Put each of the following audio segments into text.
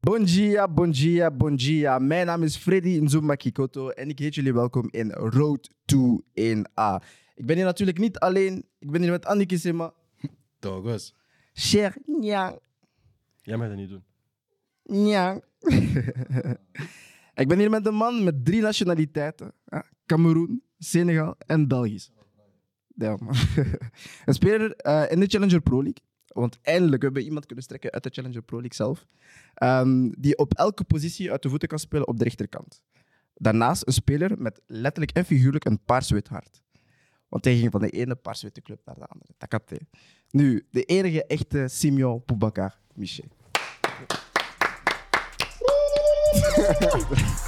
Bon dia, bon dia, bon dia. Mijn naam is Freddy Nzuma Kikoto en ik heet jullie welkom in Road to 1A. Ik ben hier natuurlijk niet alleen. Ik ben hier met Anneke Sima. Dogos. Cher Nyang. Jij mag dat niet doen. Nyang. ik ben hier met een man met drie nationaliteiten. Cameroen, Senegal en Belgisch. Ja, man. een speler eh, in de Challenger Pro League. Want eindelijk hebben we iemand kunnen strekken uit de Challenger Pro League zelf. Ehm, die op elke positie uit de voeten kan spelen op de rechterkant. Daarnaast een speler met letterlijk en figuurlijk een paars-wit hart. Want hij ging van de ene paars-witte club naar de andere. Dat. Nu, de enige echte Simeon Boubacar Michel.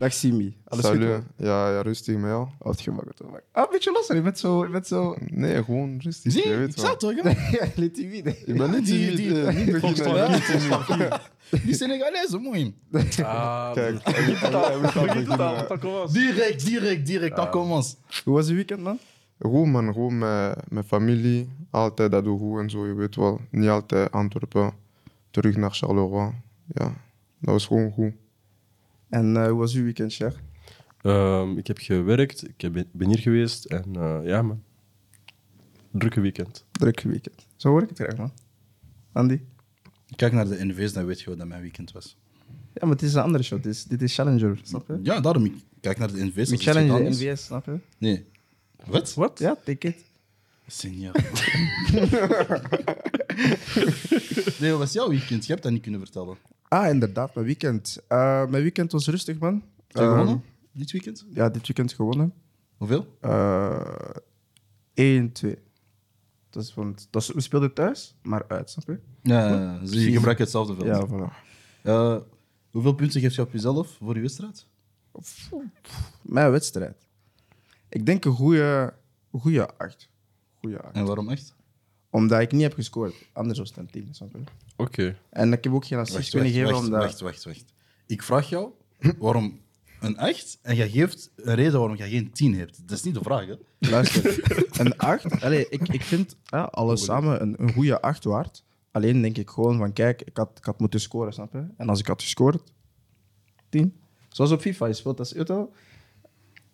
Dag Simi. Alles Salut. goed? Ja, ja, rustig met jou. Oh, het gemak, het gemak. Ah, een beetje losser. Je bent zo... Je bent zo... Nee, gewoon rustig. Zie je je, weet ik wel. zei toch, ja, je bent timide. Ik ben niet Die- timide, die- niet niet timide. Die Senegalezen, mooi. Ah, Kijk. Direct, direct, direct. Dat commence. Hoe was je weekend, man? Goed man, goed met mijn familie. Altijd dat doe goed en zo, je weet wel. Niet altijd Antwerpen, terug naar Charleroi. Ja, dat was gewoon goed. En eh, hoe was uw weekend, Cher? Ehm, ik heb gewerkt, ik heb- ben hier geweest en eh, ja, man. Drukke weekend. Druk weekend. Zo hoor ik het graag, man. Andy? Kijk naar de NV's, dan weet je wat dat mijn weekend was. Ja, maar het is een andere show. Dit is, dit is Challenger, snap je? Ja, daarom. ik Kijk naar de NV's. We als het challenge gedaan de. NVS, snap je? Nee. Wat? Wat? Ja, take it. Senior. nee, wat was jouw weekend? Je hebt dat niet kunnen vertellen. Ah, inderdaad, mijn weekend. Eh, mijn weekend was rustig, man. Heb je gewonnen? Ehm, Dit weekend? Ja, dit weekend gewonnen. Hoeveel? Eh 1-2. Dat is, want, dat is, we speelden thuis, maar uit, snap je? Ja, zie je gebruikt hetzelfde veld. Ja, voilà. Eh, hoeveel punten geeft je op jezelf voor je wedstrijd? Mijn wedstrijd. Ik denk een goede, goede 8. Goede 8. En waarom echt? Omdat ik niet heb gescoord. Anders was het een 10, snap je? Oké. En ik heb ook geen assist wacht, kunnen geven, wacht, omdat... wacht, wacht, wacht. Ik vraag jou waarom een 8 en jij geeft een reden waarom je geen 10 hebt. Dat is niet de vraag, hè? Luister, een 8. Allee, ik, ik vind ja, alles samen een, een goede 8 waard. Alleen denk ik gewoon van, kijk, ik had, ik had moeten scoren, snap je? En als ik had gescoord, 10. Zoals op FIFA, je speelt als auto.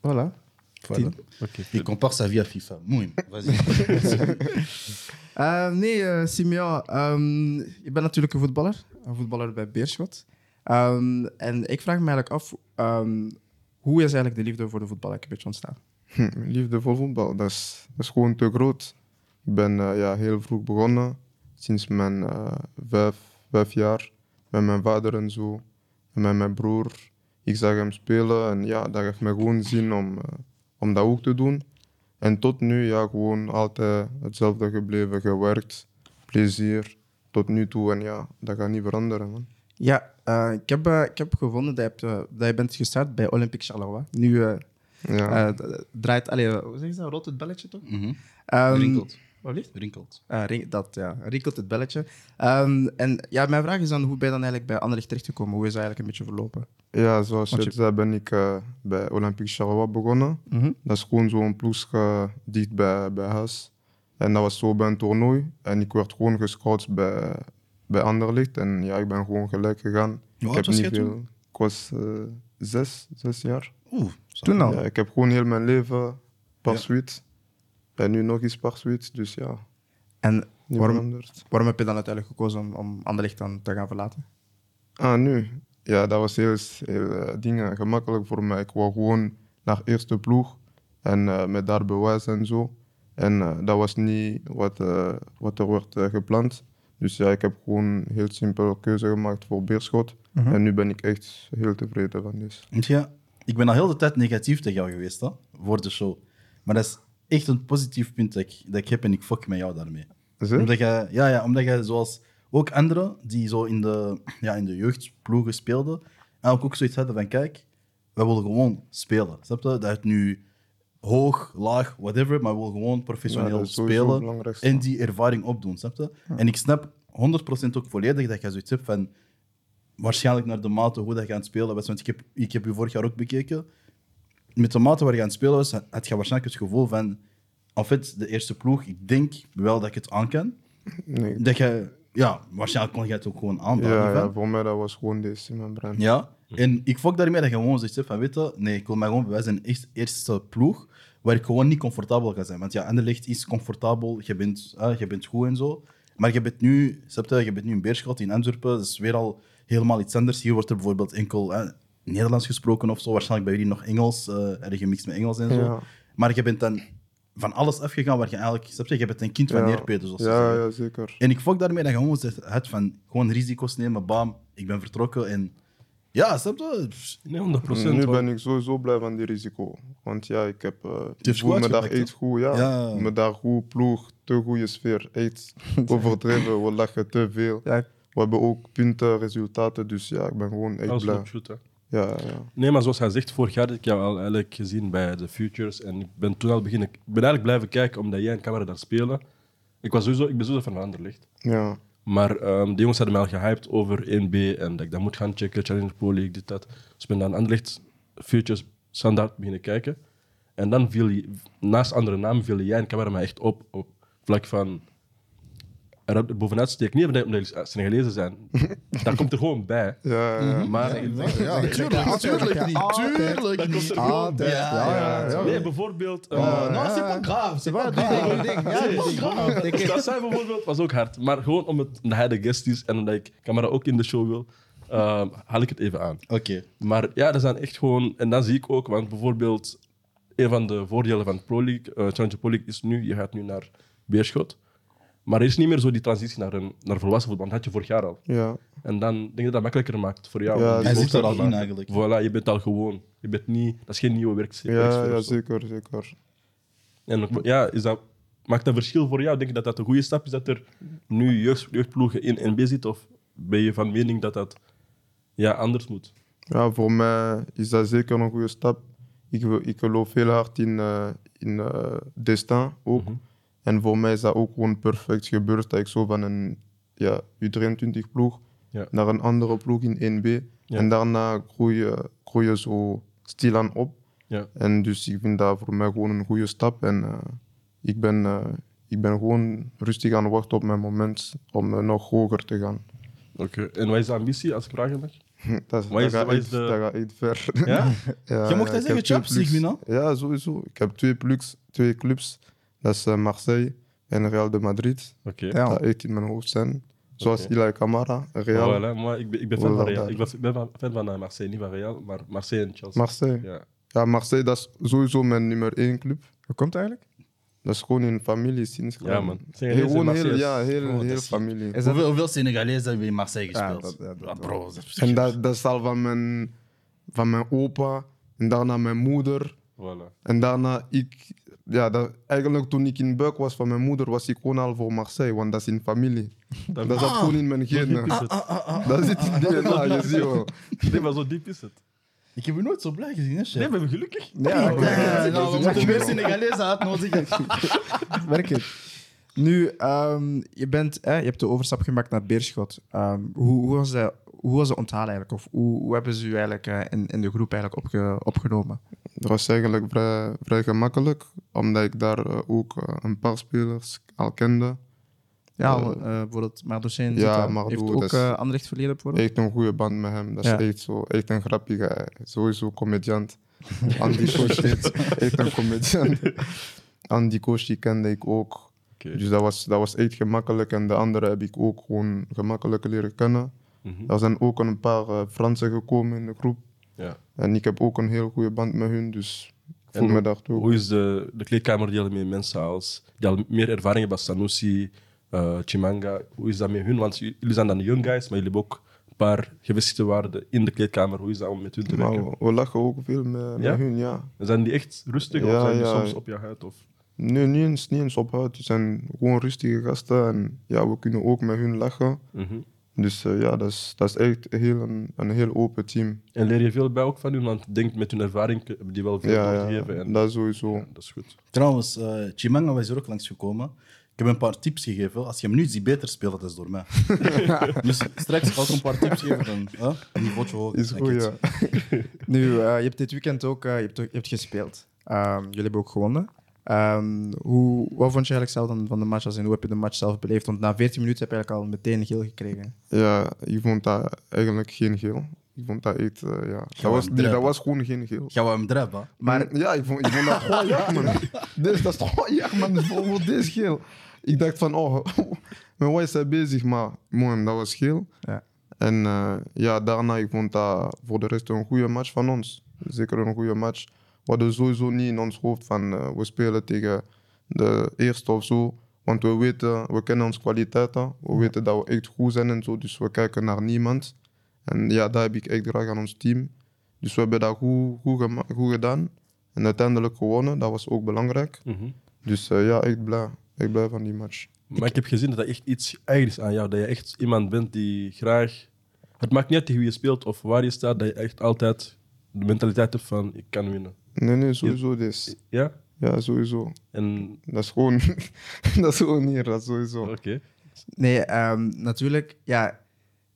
Voilà. Voilà. Oké. Il compare sa vie à FIFA. Mooi. Vas-y. Eh, nee, eh Simeon, ehm, je bent natuurlijk een voetballer. Een voetballer bij Beerschot. Ehm, en ik vraag me eigenlijk af, ehm, hoe is eigenlijk de liefde voor de voetbal een beetje ontstaan? Hm, liefde voor voetbal, dat is, dat is gewoon te groot. Ik ben eh, ja, heel vroeg begonnen, sinds mijn eh, vijf, vijf jaar, met mijn vader en zo, en met mijn broer. Ik zag hem spelen en ja, dat geeft me gewoon zin om, om dat ook te doen. En tot nu, ja, gewoon altijd hetzelfde gebleven, gewerkt, plezier, tot nu toe. En ja, dat gaat niet veranderen, man. Ja, eh, ik, heb, eh, ik heb gevonden dat je, hebt, eh, dat je bent gestart bij Olympique Charleroi. Nu eh, Ja, eh, draait, allee, hoe zeg je dat, rolt het belletje toch? Rinkelt. Wat lief? Rinkelt. Ah, ring- dat, ja. Rinkelt het belletje. Ehm, en ja, mijn vraag is dan, hoe ben je dan eigenlijk bij Anderlecht terechtgekomen? Hoe is dat eigenlijk een beetje verlopen? ja zoals je want het je- zei, ben ik eh, bij Olympique Charleroi begonnen. Dat is gewoon zo'n ploeg eh, dicht bij, bij huis. En dat was zo bij een toernooi. En ik werd gewoon gescout bij, bij Anderlecht. En ja, ik ben gewoon gelijk gegaan. Hoe ik oud heb was jij veel. toen? Ik was eh, zes, zes jaar. Oeh. Toen al? Ja, ik heb gewoon heel mijn leven par Ja. Suite. En nu nog eens par suite. Dus ja, En waarom, waarom heb je dan uiteindelijk gekozen om, om Anderlecht dan te gaan verlaten? Ah, nu. Ja, dat was heel, heel eh, dingen gemakkelijk voor mij. Ik wou gewoon naar eerste ploeg en eh, met daar bewijs en zo. En eh, dat was niet wat, wat er werd eh, gepland. Dus ja, ik heb gewoon een heel simpele keuze gemaakt voor Beerschot. En nu ben ik echt heel tevreden van. Want ja, ik ben al heel de tijd negatief tegen jou geweest, hè, voor de show. Maar dat is echt een positief punt dat ik, dat ik heb en ik fuck met jou daarmee. Omdat jij, ja, ja, omdat jij zoals ook anderen die zo in de, ja, in de jeugdploegen speelden, eigenlijk ook zoiets hadden van, kijk, wij willen gewoon spelen. Snap je? Dat het nu hoog, laag, whatever, maar we willen gewoon professioneel spelen en die ervaring opdoen. Snap je? En ik snap 100% ook volledig dat jij zoiets hebt van, waarschijnlijk naar de mate hoe dat je aan het spelen was. Want ik heb, ik heb je vorig jaar ook bekeken. Met de mate waar je aan het spelen was, had je waarschijnlijk het gevoel van, en fait, de eerste ploeg, ik denk wel dat ik het aan kan. Nee, Dat je ja, waarschijnlijk kon jij het ook gewoon aanpakken. Ja, ja, voor mij dat was gewoon deze in mijn brein. Ja, en ik fok daarmee dat je gewoon zegt van, weet je, nee, ik wil mij gewoon bewijzen in eerst, eerste ploeg waar ik gewoon niet comfortabel ga zijn. Want ja, Anderlecht is comfortabel, je bent, eh, je bent goed en zo. Maar je bent nu, je, je bent nu in Beerschot, in Antwerpen, dat is weer al helemaal iets anders. Hier wordt er bijvoorbeeld enkel eh, Nederlands gesproken of zo. Waarschijnlijk bij jullie nog Engels, eh erg gemixt met Engels en zo. Ja. Maar je bent dan van alles afgegaan waar je eigenlijk, snap je, je bent een kind van Ja. neerpeten, zoals ze Ja, ja, zeker. En ik fok daarmee dat je gewoon zegt, het van gewoon risico's nemen, bam, ik ben vertrokken en ja, snap je? Nee, 100 procent. Nu ben ik sowieso blij van die risico. Want ja, ik heb uh, voel goed me daar echt goed. Ja, Ja. me daar goed, ploeg, te goede sfeer. Echt overdreven, we lachen te veel. Ja, We hebben ook punten, resultaten, dus ja, ik ben gewoon echt blij. hè. Ja, ja. Nee, maar zoals hij zegt, vorig jaar had ik jou al eigenlijk gezien bij de Futures. En ik ben toen al beginnen... Ik ben eigenlijk blijven kijken omdat jij en camera daar spelen. Ik, was sowieso, ik ben sowieso van Anderlecht. ja. Maar ehm de jongens hadden mij al gehyped over 1B en dat ik dat moet gaan checken, Challenger Pro League, dit, dat. Dus ik ben dan Anderlecht Futures standaard beginnen kijken. En dan viel je, naast andere namen viel jij en camera mij echt op, op vlak van... Er bovenuit steek niet omdat omdat jullie Senegalezen zijn. dat komt er gewoon bij. Ja, ja. Maar Ja, tuurlijk, tuurlijk niet, tuurlijk niet. Altijd. Ja. Nee, bijvoorbeeld... eh, nou, c'est pas grave, c'est pas grave. Dat zijn bijvoorbeeld was ook hard. Maar gewoon om het, omdat hij de guest is en omdat ik camera ook in de show wil, ehm, haal ik het even aan. Oké. Maar ja, dat zijn echt gewoon... En dat zie ik ook, want bijvoorbeeld... Een van de voordelen van Pro League, eh, Challenger Pro League is nu, je gaat nu naar Beerschot. Maar er is niet meer zo die transitie naar, een, naar volwassen voetbal. Dat had je vorig jaar al. ja. En dan denk ik dat dat makkelijker maakt voor jou. Ja, Hij zit er al in eigenlijk. Voilà, je bent al gewoon. Je bent niet, dat is geen nieuwe werksfeer. ja, ja zeker, zeker. En ook- ja, is dat, maakt dat verschil voor jou? Denk je dat dat een goede stap is dat er nu jeugd, jeugdploegen in NB zit? Of ben je van mening dat dat ja, anders moet? Ja, voor mij is dat zeker een goede stap. Ik, wil- ik geloof heel hard in, eh in eh, destin ook. Mhm. En voor mij is dat ook gewoon perfect gebeurd dat ik zo van een ja, U23-ploeg Ja. naar een andere ploeg in 1B. Ja. En daarna groei je, groei je zo stilaan op. Ja. En dus ik vind dat voor mij gewoon een goede stap. En eh, ik, ben, eh, ik ben gewoon rustig aan het wachten op mijn moment om eh, nog hoger te gaan. Oké. En wat is de ambitie, als ik vragen mag? dat, is- Wat is- dat, gaat de- dat gaat echt ver. Ja? Ja, Je mocht dat zeggen, Champions League? Ja, sowieso. Ik heb twee, clubs, twee clubs. Dat is eh, Marseille en Real de Madrid. Oké. Ja. Dat echt in mijn hoofd zijn. Zoals Oké. Ilay Camara, Real, Voilà, maar ik ben, ik ben fan Voilà, van Real. Ik ben, ik ben van- fan van eh, Marseille, niet van Real, maar Marseille en Chelsea. Marseille. Ja. Ja, Marseille, dat is sowieso mijn nummer één club. Hoe komt het eigenlijk? Dat is gewoon in familie sinds ja, man. Heel, Heel, gewoon heel, ja, heel, Oh, heel is- familie. Is dat- Hoeveel, hoeveel Senegalezen hebben we in Marseille Ja, gespeeld? dat- ja, dat- Ja, bro, dat is En dat, dat is al van mijn, van mijn opa. En daarna mijn moeder. Voilà. En daarna ik. Ja, dat, eigenlijk toen ik in buik was van mijn moeder, was ik gewoon al voor Marseille. Want dat is in familie. Dat, Dat zat gewoon in mijn genen. is het. Dat zit in DNA, je ziet wel. Nee, maar zo diep is het. Ik heb je nooit zo blij gezien, hè, chef? Nee, we hebben gelukkig. Ja, Ja, nou, we moeten meer Senegalezen werk het. Nu, ehm, je, bent, hè, je hebt de overstap gemaakt naar Beerschot. Ehm, hoe, hoe, was de, hoe was de onthaal eigenlijk? Of hoe, hoe hebben ze u eigenlijk eh, in, in de groep eigenlijk opge, opgenomen? Dat was eigenlijk vrij, vrij gemakkelijk, omdat ik daar eh, ook eh, een paar spelers al kende. Ja, Eh, uh, bijvoorbeeld Mardocin ja. Mardo, heeft ook is- uh, Anderlecht verleden bijvoorbeeld. Echt een goede band met hem. Dat is Ja. echt, zo, echt een grappige. Sowieso comediant. Andy Koshi, echt een comediant. Andy Koshi kende ik ook. Oké. Dus dat was, dat was echt gemakkelijk. En de andere heb ik ook gewoon gemakkelijk leren kennen. Mhm. Er zijn ook een paar Fransen gekomen in de groep. En ik heb ook een heel goede band met hun. Dus ik voel me daar toe. Hoe is de, de kleedkamer delen met mensen als die al meer ervaring hebben als Sanusi, eh, Chimanga? Hoe is dat met hun? Want jullie zijn dan de young guys, maar jullie hebben ook een paar gevestigde waarden in de kleedkamer. Hoe is dat om met hun te Maar werken? we, we lachen ook veel met, Ja? met hun, ja. Zijn die echt rustig Ja, of zijn die ja. soms op je huid? Of? Nee, niet eens, niet eens ophoud. Het zijn gewoon rustige gasten. En ja, we kunnen ook met hun lachen. Mhm. Dus eh, ja, dat is, dat is echt heel een, een heel open team. En leer je veel bij ook van hun? Want ik denk met hun ervaring hebben die wel veel Ja, ja, doorgegeven. En, dat sowieso. ja, dat is goed. Trouwens, eh Chimanga was er ook langsgekomen. Ik heb een paar tips gegeven. Als je hem nu ziet beter spelen, dat is door mij. dus straks ga ik een paar tips geven. Dan, huh? Een niveautje hoger. Is goed, ja. Nu, eh, je hebt dit weekend ook je hebt, je hebt gespeeld. Ehm, jullie hebben ook gewonnen. Ehm, hoe, wat vond je eigenlijk zelf dan van de match? Als in, hoe heb je de match zelf beleefd? Want na 14 minuten heb je eigenlijk al meteen geel gekregen. Ja, ik vond dat eigenlijk geen geel. Ik vond dat echt, eh, ja. Dat was, nee, dat was gewoon geen geel. Gaan we hem dreppen? Maar Ja, ik vond, ik vond dat gewoon ja, man. Deze, dat is gewoon ja, man. Dus bijvoorbeeld deze geel. Ik dacht van, oh, met wat is hij bezig? Maar mooi, dat was geel. Ja. En eh, ja, daarna, ik vond dat voor de rest een goede match van ons. Zeker een goede match. We hadden sowieso niet in ons hoofd van, eh, we spelen tegen de eerste of zo. Want we weten, we kennen onze kwaliteiten. We weten dat we echt goed zijn en zo. Dus we kijken naar niemand. En ja, dat heb ik echt graag aan ons team. Dus we hebben dat goed, goed, gedaan. En uiteindelijk gewonnen, dat was ook belangrijk. Mhm. Dus eh, ja, echt blij. Echt blij van die match. Maar ik heb gezien dat dat echt iets eigen is aan jou. Dat je echt iemand bent die graag... Het maakt niet uit tegen wie je speelt of waar je staat, dat je echt altijd de mentaliteit hebt van ik kan winnen. Nee, nee, sowieso dus. Ja? Ja, sowieso. En Dat is gewoon, dat is gewoon hier, dat is sowieso. oké. nee, ehm, natuurlijk, ja,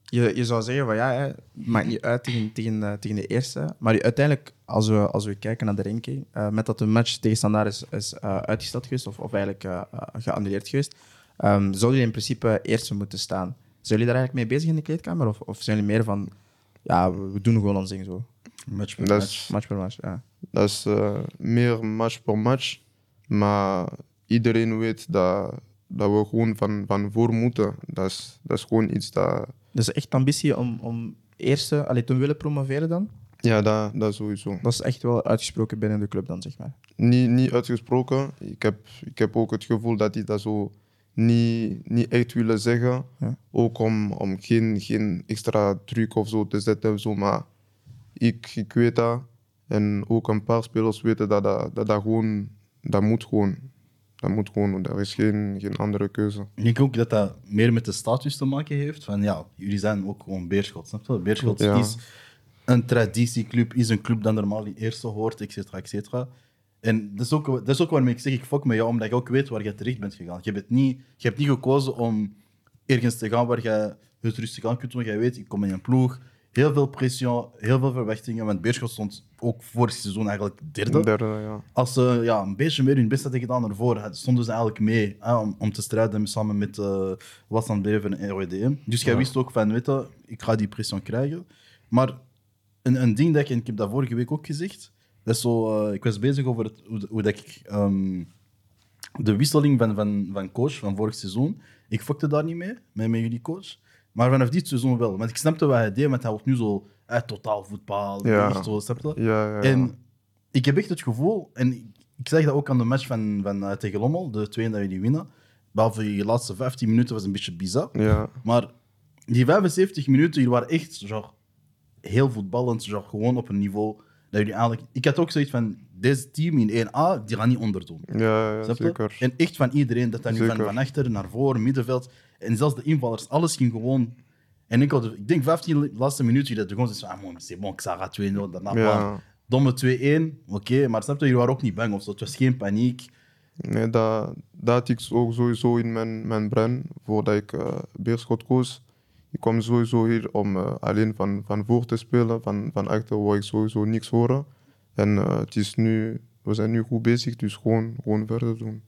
je, je zou zeggen van ja, hè, het maakt niet uit tegen, tegen, eh, tegen de eerste. Maar uiteindelijk, als we, als we kijken naar de ranking, eh, met dat de match tegen Standaard is, is eh, uitgesteld geweest, of, of eigenlijk geannuleerd geweest, ehm zouden jullie in principe eerste moeten staan. Zijn jullie daar eigenlijk mee bezig in de kleedkamer? Of, of zijn jullie meer van, ja, we, doen gewoon ons ding zo, Match per match. match per match? Ja. Dat is eh, meer match per match. Maar iedereen weet dat, dat we gewoon van, van voor moeten. Dat is, dat is gewoon iets dat... Dus echt ambitie om, om eerste allee, te willen promoveren dan? Ja, dat, dat sowieso. Dat is echt wel uitgesproken binnen de club dan, zeg maar. Niet, niet uitgesproken. Ik heb, ik heb ook het gevoel dat die dat zo niet, niet echt willen zeggen. Ja. Ook om, om geen, geen extra truc of zo te zetten. Zo. Maar ik, ik weet dat. En ook een paar spelers weten dat dat, dat, dat gewoon... Dat moet gewoon. Dat moet gewoon. Is geen, geen andere keuze. Ik denk ook dat dat meer met de status te maken heeft. Van ja, jullie zijn ook gewoon Beerschot. Snap je? Beerschot Ja. is een traditieclub, is een club dat normaal in eerste hoort, et cetera, et cetera. En dat is, ook, dat is ook waarom ik zeg, ik fok met jou, omdat je ook weet waar je terecht bent gegaan. Je hebt, niet, je hebt niet gekozen om ergens te gaan waar je het rustig aan kunt doen. Jij weet, ik kom in een ploeg, heel veel pressie, heel veel verwachtingen. Want Beerschot stond ook vorig seizoen eigenlijk derde. Derde, ja. Als ze ja, een beetje meer hun best hadden gedaan ervoor, stonden ze eigenlijk mee hè, om, om te strijden samen met uh, Wasland Beven en RWDM. Dus jij wist ook van, weet je, ik ga die pressie krijgen. Maar een, een ding dat ik, en ik heb dat vorige week ook gezegd, dat is zo, eh, ik was bezig over het, hoe, hoe dat ik ehm, de wisseling van, van, van coach van vorig seizoen, ik fokte daar niet mee, met, met jullie coach. Maar vanaf dit seizoen wel. Want ik snapte wat hij deed, want hij wordt nu zo uit totaal voetbal. Ja. Zo, snap je? Ja, ja. En ik heb echt het gevoel, en ik, ik zeg dat ook aan de match van, van eh, tegen Lommel, de twee dat jullie winnen. Behalve die laatste 15 minuten was een beetje bizar. ja. Maar die 75 minuten, hier waren echt genre, heel voetballend, genre, gewoon op een niveau dat jullie eigenlijk... Ik had ook zoiets van, deze team in 1A, die gaan niet onderdoen. Ja, ja, je? zeker. En echt van iedereen, dat dat nu van, van achter naar voren, middenveld, en zelfs de invallers, alles ging gewoon... En ik, had, ik denk 15 laatste minuten, dat de gewoon zo, ah man, c'est bon, Xara 2-0, daarna Ja. Domme 2-1, oké, maar snap je, jullie waren ook niet bang of zo, het was geen paniek. Nee, dat, dat had ik ook sowieso in mijn, mijn brein voordat ik eh Beerschot koos. Ik kwam sowieso hier om eh, alleen van, van voor te spelen, van, van achter wou ik sowieso niks horen. En eh, het is nu, we zijn nu goed bezig, dus gewoon, gewoon verder doen.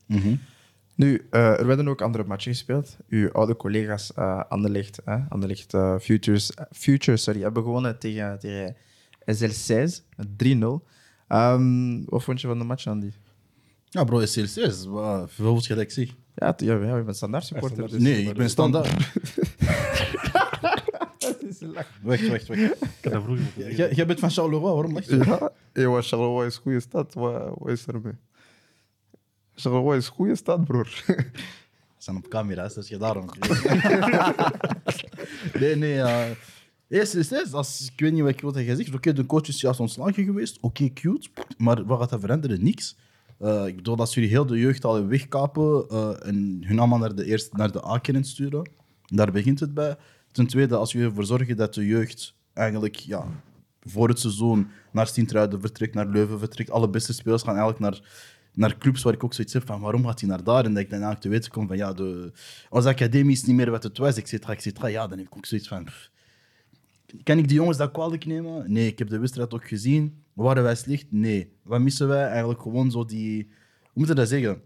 Nu, eh, er werden ook andere matchen gespeeld. Uw oude collega's uh, Anderlecht, hè? Anderlecht eh, Futures, eh, Futures sorry, hebben gewonnen tegen, tegen SL6, 3-0. Ehm, wat vond je van de match, Andy? Ja bro, SLC is wat veel je dat ik zeg. Ja, t- ja, ja, je bent standaard supporter. dus- Nee, ik ben standaard. Wacht, wacht, wacht. Ik had dat vroeger. Jij bent van Charleroi, waarom lach je? Ja, Charleroi is een goede stad. Wat, wat is er mee? Charleroi is een goede stad, broer. We zijn op camera's, dus je daarom. nee, nee. Uh, eerst is als, ik weet niet wat ik wat hij zegt. Oké, de coach is juist ontslagen geweest. Oké, cute. Maar wat gaat dat veranderen? Niks. Eh, ik bedoel, als jullie heel de jeugd al wegkapen eh, en hun allemaal naar de, eerste, naar de A-kern sturen, daar begint het bij. Ten tweede, als jullie ervoor zorgen dat de jeugd eigenlijk ja, voor het seizoen naar Sint-Truiden vertrekt, naar Leuven vertrekt, alle beste spelers gaan eigenlijk naar, naar clubs waar ik ook zoiets heb van waarom gaat hij naar daar? En dat ik dan eigenlijk te weten kom van ja, de, de academie is niet meer wat het was, et cetera, et cetera, ja, dan heb ik ook zoiets van... kan ik die jongens dat kwalijk nemen? Nee, ik heb de wedstrijd ook gezien. Waren wij slecht? Nee. Wat missen wij? Eigenlijk gewoon zo die moet je dat zeggen?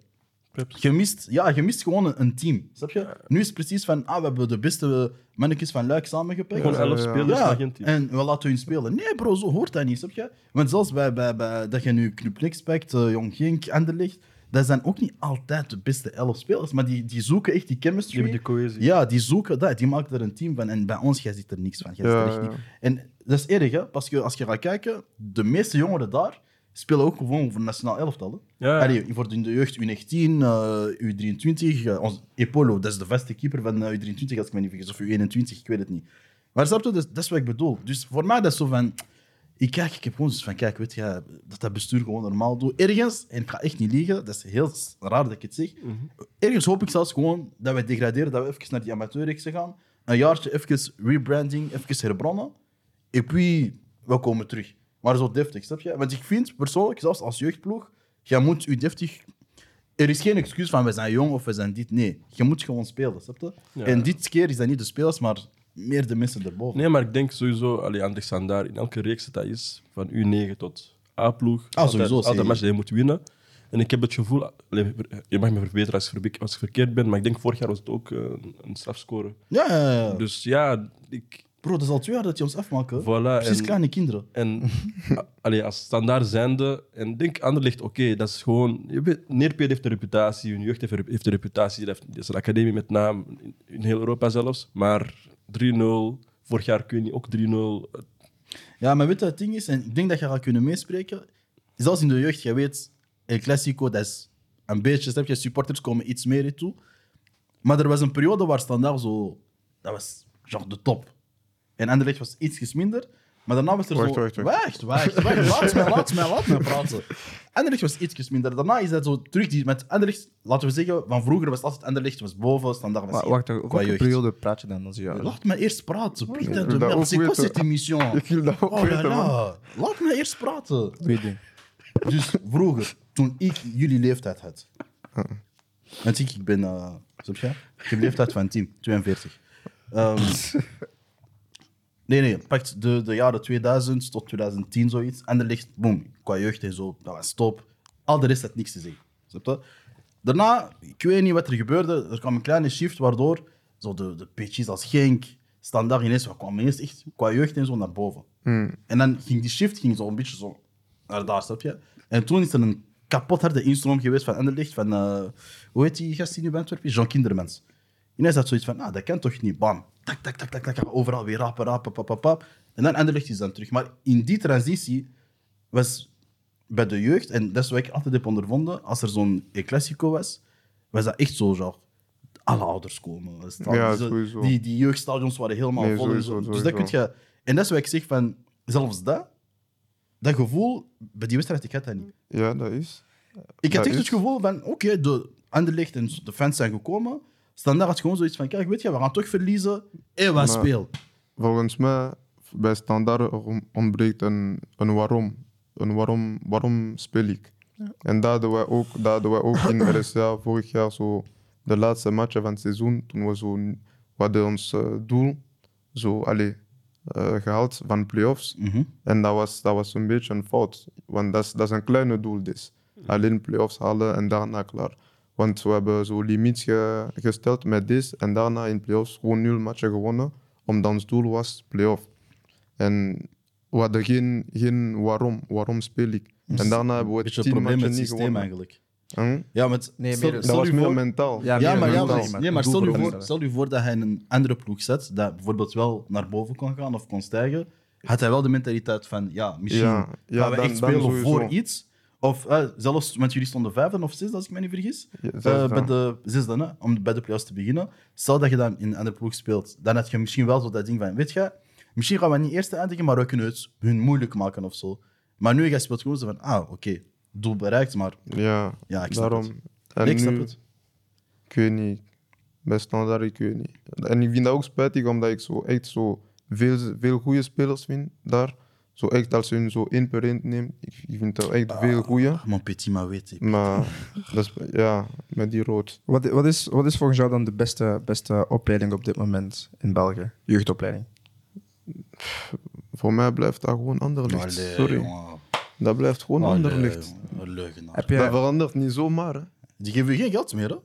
Je mist, ja, je mist gewoon een, een team. Snap je? Nu is het precies van, ah, we hebben de beste mannetjes van Luik samengepikt. Gewoon elf ja. spelers, Ja, maar geen team. en we laten hun spelen. Nee, bro, zo hoort dat niet, snap je? Want zelfs bij, bij, bij dat je nu Club Niks pakt, eh, Jong Gink, Anderlecht, dat zijn ook niet altijd de beste elf spelers, maar die, die zoeken echt die Die chemistry. hebben die cohesie. Ja, die zoeken dat, die maken er een team van. En bij ons, jij ziet er niks van. Jij ziet er Ja, echt ja. niet. En dat is erg, hè? Als je, als je gaat kijken, de meeste jongeren daar spelen ook gewoon voor nationaal elftal. Hè? Ja. Allee, voor in de jeugd U19, eh, U23. eh, ons Epolo, dat is de vaste keeper van eh, U23, als ik me niet vergis. Of U21, ik weet het niet. Maar snap je, dat is, dat is wat ik bedoel. Dus voor mij dat is zo van... Ik kijk, ik heb gewoon zoiets van, kijk, weet je, dat dat bestuur gewoon normaal doet. Ergens, en ik ga echt niet liegen, dat is heel raar dat ik het zeg. Ergens hoop ik zelfs gewoon dat wij degraderen, dat we even naar die amateurreeksen gaan. Een jaartje even rebranding, even herbronnen. En puis, we komen terug. Maar zo deftig, snap je? Want ik vind persoonlijk, zelfs als jeugdploeg, jij moet je deftig... Er is geen excuus van we zijn jong of we zijn dit. Nee, je moet gewoon spelen, snap je? Ja. En dit keer is dat niet de spelers, maar meer de mensen erboven. Nee, maar ik denk sowieso, allee, aan de standaard, in elke reeks dat dat is, van U9 tot A-ploeg, Ah, sowieso, altijd, altijd zeker. match die je moet winnen. En ik heb het gevoel, allee, je mag me verbeteren als ik, verbe- als ik verkeerd ben, maar ik denk vorig jaar was het ook eh, een, een strafscore. Ja, ja, ja. Dus ja, ik, Bro, dat is al twee jaar dat je ons afmaken. voilà. Precies en, kleine kinderen. en allee, als standaard zijnde, en denk Anderlecht, oké, dat is gewoon, je weet, Neerpeet heeft een reputatie, hun jeugd heeft een, reputatie, dat is een academie met naam, in, in heel Europa zelfs, maar 3-0, vorig jaar kun je ook 3-0, Ja, maar weet je wat het ding is? En ik denk dat je gaat kunnen meespreken. Zelfs in de jeugd, je weet, El Clasico, dat is een beetje, snap je, supporters komen iets meer toe. Maar er was een periode waar standaard zo, dat was genre de top. En Anderlecht was iets minder. Maar daarna was er Wacht, zo... wacht, wacht, wacht. wacht, wacht. Laat mij, laat mij, laat mij praten. Anderlecht was iets minder. Daarna is dat zo terug. Die, met Anderlecht, laten we zeggen, van vroeger was het altijd Anderlecht was boven, standaard was Maar wacht, welke jeugd. periode praat je dan? Als je, Laat mij eerst praten. Wil de merde, c'est quoi weten. cette émission? Ik wil dat ook Oh weten. Laat mij eerst praten. Weet je. Dus vroeger, toen ik jullie leeftijd had. Want ik, ik ben, snap je? Ik heb leeftijd van 10, 42. Ehm, nee, nee, pakt de, de jaren 2000 tot 2010 zoiets. En er ligt, boom, qua jeugd en zo, dat was top. Al de rest had niks te zeggen. Snap je? Daarna, ik weet niet wat er gebeurde, er kwam een kleine shift waardoor zo de, de pitches als Genk, standaard ineens, we kwamen ineens echt qua jeugd en zo naar boven. En dan ging die shift ging zo een beetje zo naar daar, snap je? En toen is er een kapot harde instroom geweest van Anderlecht, van, eh, hoe heet die gast die nu bij Antwerpen? Jean Kindermans. Ineens had zoiets van, ah, dat kan toch niet? Bam, tak, tak, tak, tak, tak, overal weer rapen, rapen, pap, pap, pap. En dan Anderlecht is dan terug. Maar in die transitie was bij de jeugd, en dat is wat ik altijd heb ondervonden, als er zo'n Clasico was, was dat echt zo, genre, alle ouders komen. Ja, sowieso. Die, die jeugdstadions waren helemaal Nee, vol. en sowieso, zo. Dus dat kun je... En dat is wat ik zeg van, zelfs dat, dat gevoel, bij die wedstrijd, ik had dat niet. Ja, dat is. Ik had Dat echt het gevoel van, oké, de Anderlecht en de fans zijn gekomen. Standaard had gewoon zoiets van, kijk, weet je, we gaan toch verliezen. En we spelen. Volgens mij, bij standaard ontbreekt een, een waarom. Een waarom, waarom speel ik? En dat hadden wij ook, hadden wij ook in RSA vorig jaar zo de laatste matchen van het seizoen. Toen we zo, we hadden ons eh, doel zo, allez, eh, gehaald van playoffs. Mhm. En dat was, dat was een beetje een fout. Want dat is, dat is een kleine doel dus. Alleen playoffs halen en daarna klaar. Want we hebben zo limiet ge- gesteld met dit. En daarna in playoffs gewoon nul matchen gewonnen. Omdat ons doel was playoff. En we hadden geen, geen waarom. Waarom speel ik? En daarna hebben we een tien probleem met het niet systeem gewonnen. eigenlijk. Hm? Ja, met, Nee, stel, Dat was meer voor- mentaal. Ja, maar, ja, mentaal, maar, maar nee, maar stel, u voor stel u voor dat hij in een andere ploeg zet, dat bijvoorbeeld wel naar boven kon gaan of kon stijgen, had hij wel de mentaliteit van, ja, misschien Ja, ja, gaan we dan- echt spelen voor iets. Of eh, zelfs, want jullie stonden vijfde of zesde, als ik me niet vergis. Ja, Eh, bij de zesde, hè, om bij de playoffs te beginnen. Stel dat je dan in een andere ploeg speelt, dan had je misschien wel zo dat ding van, weet je, misschien gaan we niet eerste eindigen, maar we kunnen het hun moeilijk maken of zo. Maar nu, je speelt gewoon zo van, ah, oké, doel bereikt, maar Ja, Ja, ik snap daarom. het. En ik snap nu- het. Ik weet niet. Bij standaard, ik weet niet. En ik vind dat ook spijtig, omdat ik zo echt zo veel, veel goede spelers vind daar. Zo echt als je hun zo één per één neemt. Ik, ik vind er echt veel. Ah, Mon petit, maar weet ik. Maar dat is, ja, met die rood. Wat, wat, is, wat is volgens jou dan de beste, beste opleiding op dit moment in België? Jeugdopleiding. Voor mij blijft dat gewoon Anderlecht. Allee, Sorry. jongen. Dat blijft gewoon leu- Een leugenaar. Heb Dat je, verandert niet zomaar. Hè. Die geven je geen geld meer, hè?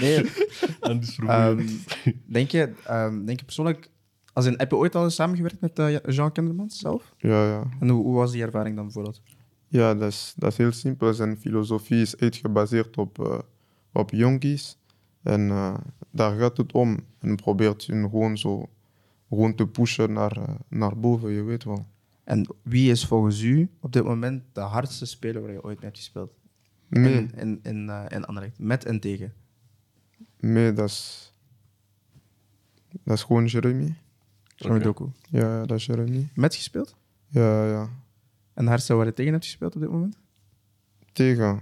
nee, ehm, denk, je, ehm, denk je persoonlijk... Als in, heb je ooit al eens samengewerkt met eh, Jean Kindermans zelf? Ja, ja. En hoe, hoe was die ervaring dan bijvoorbeeld? Ja, dat is, dat is heel simpel. Zijn filosofie is echt gebaseerd op, eh, op jonkies. En eh, daar gaat het om. En probeert hun gewoon zo gewoon te pushen naar, naar boven, je weet wel. En wie is volgens u op dit moment de hardste speler waar je ooit mee hebt gespeeld? Nee, In, in, in, in Anderlecht. Met en tegen. nee dat, is, dat is gewoon Jeremy. Ja, ja, dat is Jeremy. Met gespeeld? Ja, ja. En de hardste waar je tegen hebt gespeeld op dit moment? Tegen.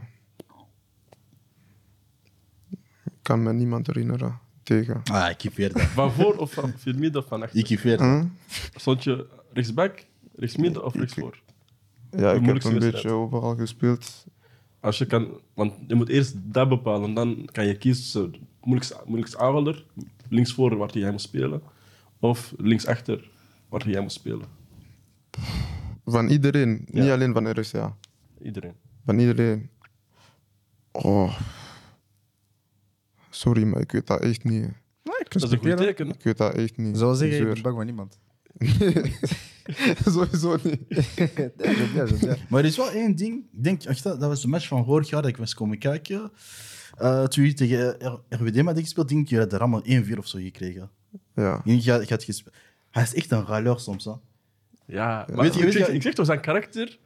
Ik kan me niemand herinneren. Tegen. Ah, ik dat. Van voor of van het midden of van achter? Ik dat. Huh? Stond je rechtsback, rechtsmidden of rechtsvoor? Ja, ik heb een wedstrijd. beetje overal gespeeld. Als je kan, want je moet eerst dat bepalen, dan kan je kiezen tussen moeilijkste, moeilijkste aanvaller, linksvoor waar jij moet spelen, of linksachter waar jij moet spelen. Van iedereen, Ja. niet alleen van RSA. Iedereen. Van iedereen. Oh. Sorry, maar ik weet dat echt niet. hè. Dat is een goed teken. Ik weet dat echt niet. Zo Ik zeggen, je zweer. bent bang van niemand. Sowieso niet. ja, ja, ja. Maar er is wel één ding. Ik denk, echt, dat was de match van vorig jaar dat ik was komen kijken. Eh toen je tegen R- RWD had gespeeld, denk ik, je had er allemaal 1-4 of zo gekregen. Ja. Ik je had gespe- Hij is echt een raleur soms. Hè. Ja, maar Weet je- ik, weet zeg, je- ik zeg toch, zijn karakter,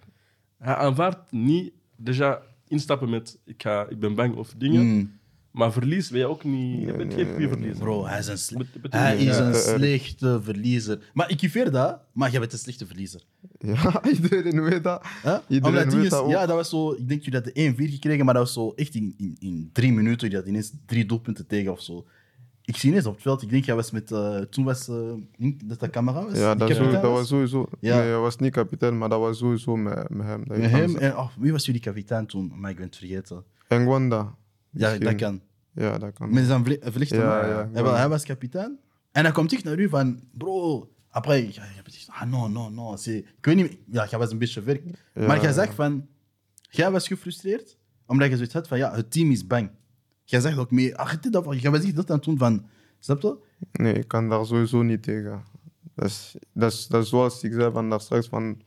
hij aanvaardt niet déjà instappen met ik, ga, ik ben bang of dingen, Mm. maar verlies ben je ook niet, je bent geen goede verliezer. Bro, hij is een, sle- Bet- betekent- hij is ja. een slechte verliezer. Maar ik kiffeer dat, maar jij bent een slechte verliezer. ja, iedereen weet dat. Hè? Iedereen weet is- dat ook. Ja, dat was zo. Ik denk jullie hadden 1-4 gekregen, maar dat was zo echt in, in, in drie minuten. Je had ineens drie doelpunten tegen of zo. Ik zie ineens op het veld. Ik denk, jij was met. eh, toen was. eh, dat dat camera was. Ja, dat, dat was sowieso. Ja. Nee, hij was niet kapitein, maar dat was sowieso met, met hem. Dat Met hem. En, oh, wie was jullie kapitein toen? Maar ik ben het vergeten. zeggen. En Gwanda. Ja, dat kan. Ja, dat kan. Met zijn. Ja, hij, wa- hij was kapitein. En hij komt terug naar u van. Bro. Après, je hebt gezegd, ah, no, no, no. Ik weet niet. Ja, jij was een beetje. Ja. Maar jij zegt van. Jij was gefrustreerd omdat je zoiets had van. Ja, het team is bang. Jij zegt ook mee. Ach, dit dat. Jij dat aan het doen van. Snap je? Nee, ik kan daar sowieso niet tegen. Dat is, dat is, dat is zoals ik zei van daar straks, van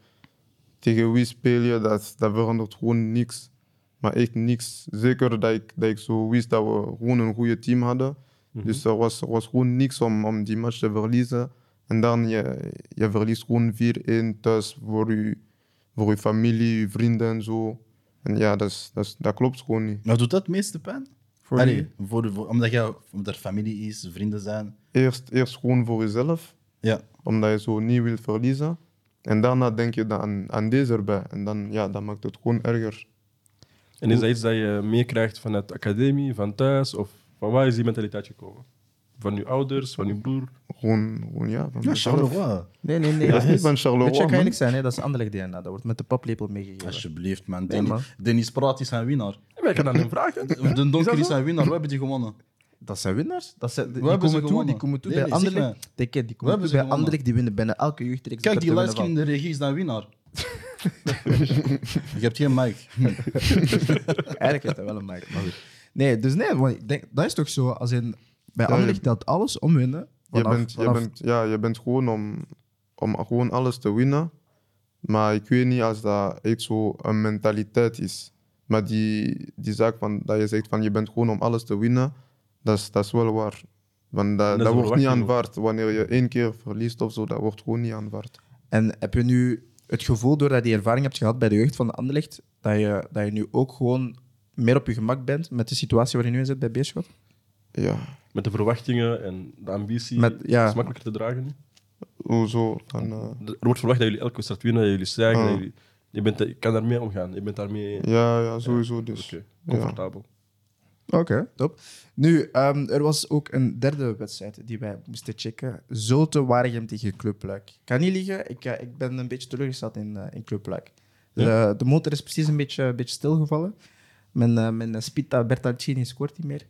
tegen wie speel je, dat, dat verandert gewoon niks. Maar echt niks. Zeker dat ik, dat ik zo wist dat we gewoon een goede team hadden. Dus er was, er was gewoon niks om, om die match te verliezen. En dan je, je verliest gewoon 4-1 thuis voor je, voor je familie, je vrienden en zo. En ja, dat, is, dat, is, dat klopt gewoon niet. Maar doet dat het meeste pijn? Voor Allee, wie? voor de, voor- omdat, jij, omdat er familie is, vrienden zijn. Eerst, eerst gewoon voor jezelf. Ja. omdat je zo niet wilt verliezen. En daarna denk je dan aan, aan deze erbij. En dan, ja, dan maakt het gewoon erger. En is dat iets dat je meekrijgt vanuit de academie, van thuis, of van waar is die mentaliteit gekomen? Van je ouders, van je broer? Gewoon, gewoon ja, van Ja. Charleroi. Nee, nee, nee. Dat is niet van Weet je, Charleroi, kan eerlijk zijn, hè? dat is anderlijk DNA. Dat wordt met de paplepel meegegeven. Alsjeblieft, man. Nee, Dennis, man. Dennis Praat is zijn winnaar. Ja, ik kan dan hem vragen. De Donker dat is zijn winnaar. We hebben die gewonnen. Dat zijn winnaars. Dat zijn, die, We hebben ze komen toe, die komen toe Nee, bij nee, Anderlecht. Die, die komen hebben toe bij. Anderlecht, die winnen bijna elke jeugdreeks. Kijk, dat die livestream in de regie is zijn winnaar. Je hebt geen mic. Eigenlijk heeft hij wel een mic. Maar goed. Nee, dus nee, want ik denk, dat is toch zo. Als in, bij Ja, Anderlecht telt alles om winnen. Je Vanaf- bent, je, vanaf- bent, ja, je bent gewoon om, om gewoon alles te winnen. Maar ik weet niet als dat echt zo een mentaliteit is. Maar die, die zaak van, dat je zegt van je bent gewoon om alles te winnen, dat is, dat is wel waar. Want dat, dat dat wordt niet aanvaard. Wanneer je één keer verliest of zo, dat wordt gewoon niet aanvaard. En heb je nu het gevoel, doordat je die ervaring hebt gehad bij de jeugd van de Anderlecht, dat je, dat je nu ook gewoon meer op je gemak bent met de situatie waar je nu in zit bij Beerschot? Ja, Met de verwachtingen en de ambitie. Met- ja. is makkelijker te dragen nu. hoezo? Dan, eh, Er wordt verwacht dat jullie elke wedstrijd winnen, dat jullie stijgen. Ah. Dat jullie, je, bent, je kan daarmee omgaan. Je bent daarmee ja, ja, sowieso dus. oké, comfortabel. Oké, top. Nu, ehm, er was ook een derde wedstrijd die wij moesten checken. Zulte Waregem tegen Club Luik. Ik kan niet liegen, ik, eh, ik ben een beetje teleurgesteld in, eh, in Club Luik. De, de motor is precies een beetje, een beetje stilgevallen. Mijn, eh, mijn Spita Bertancini scoort niet meer.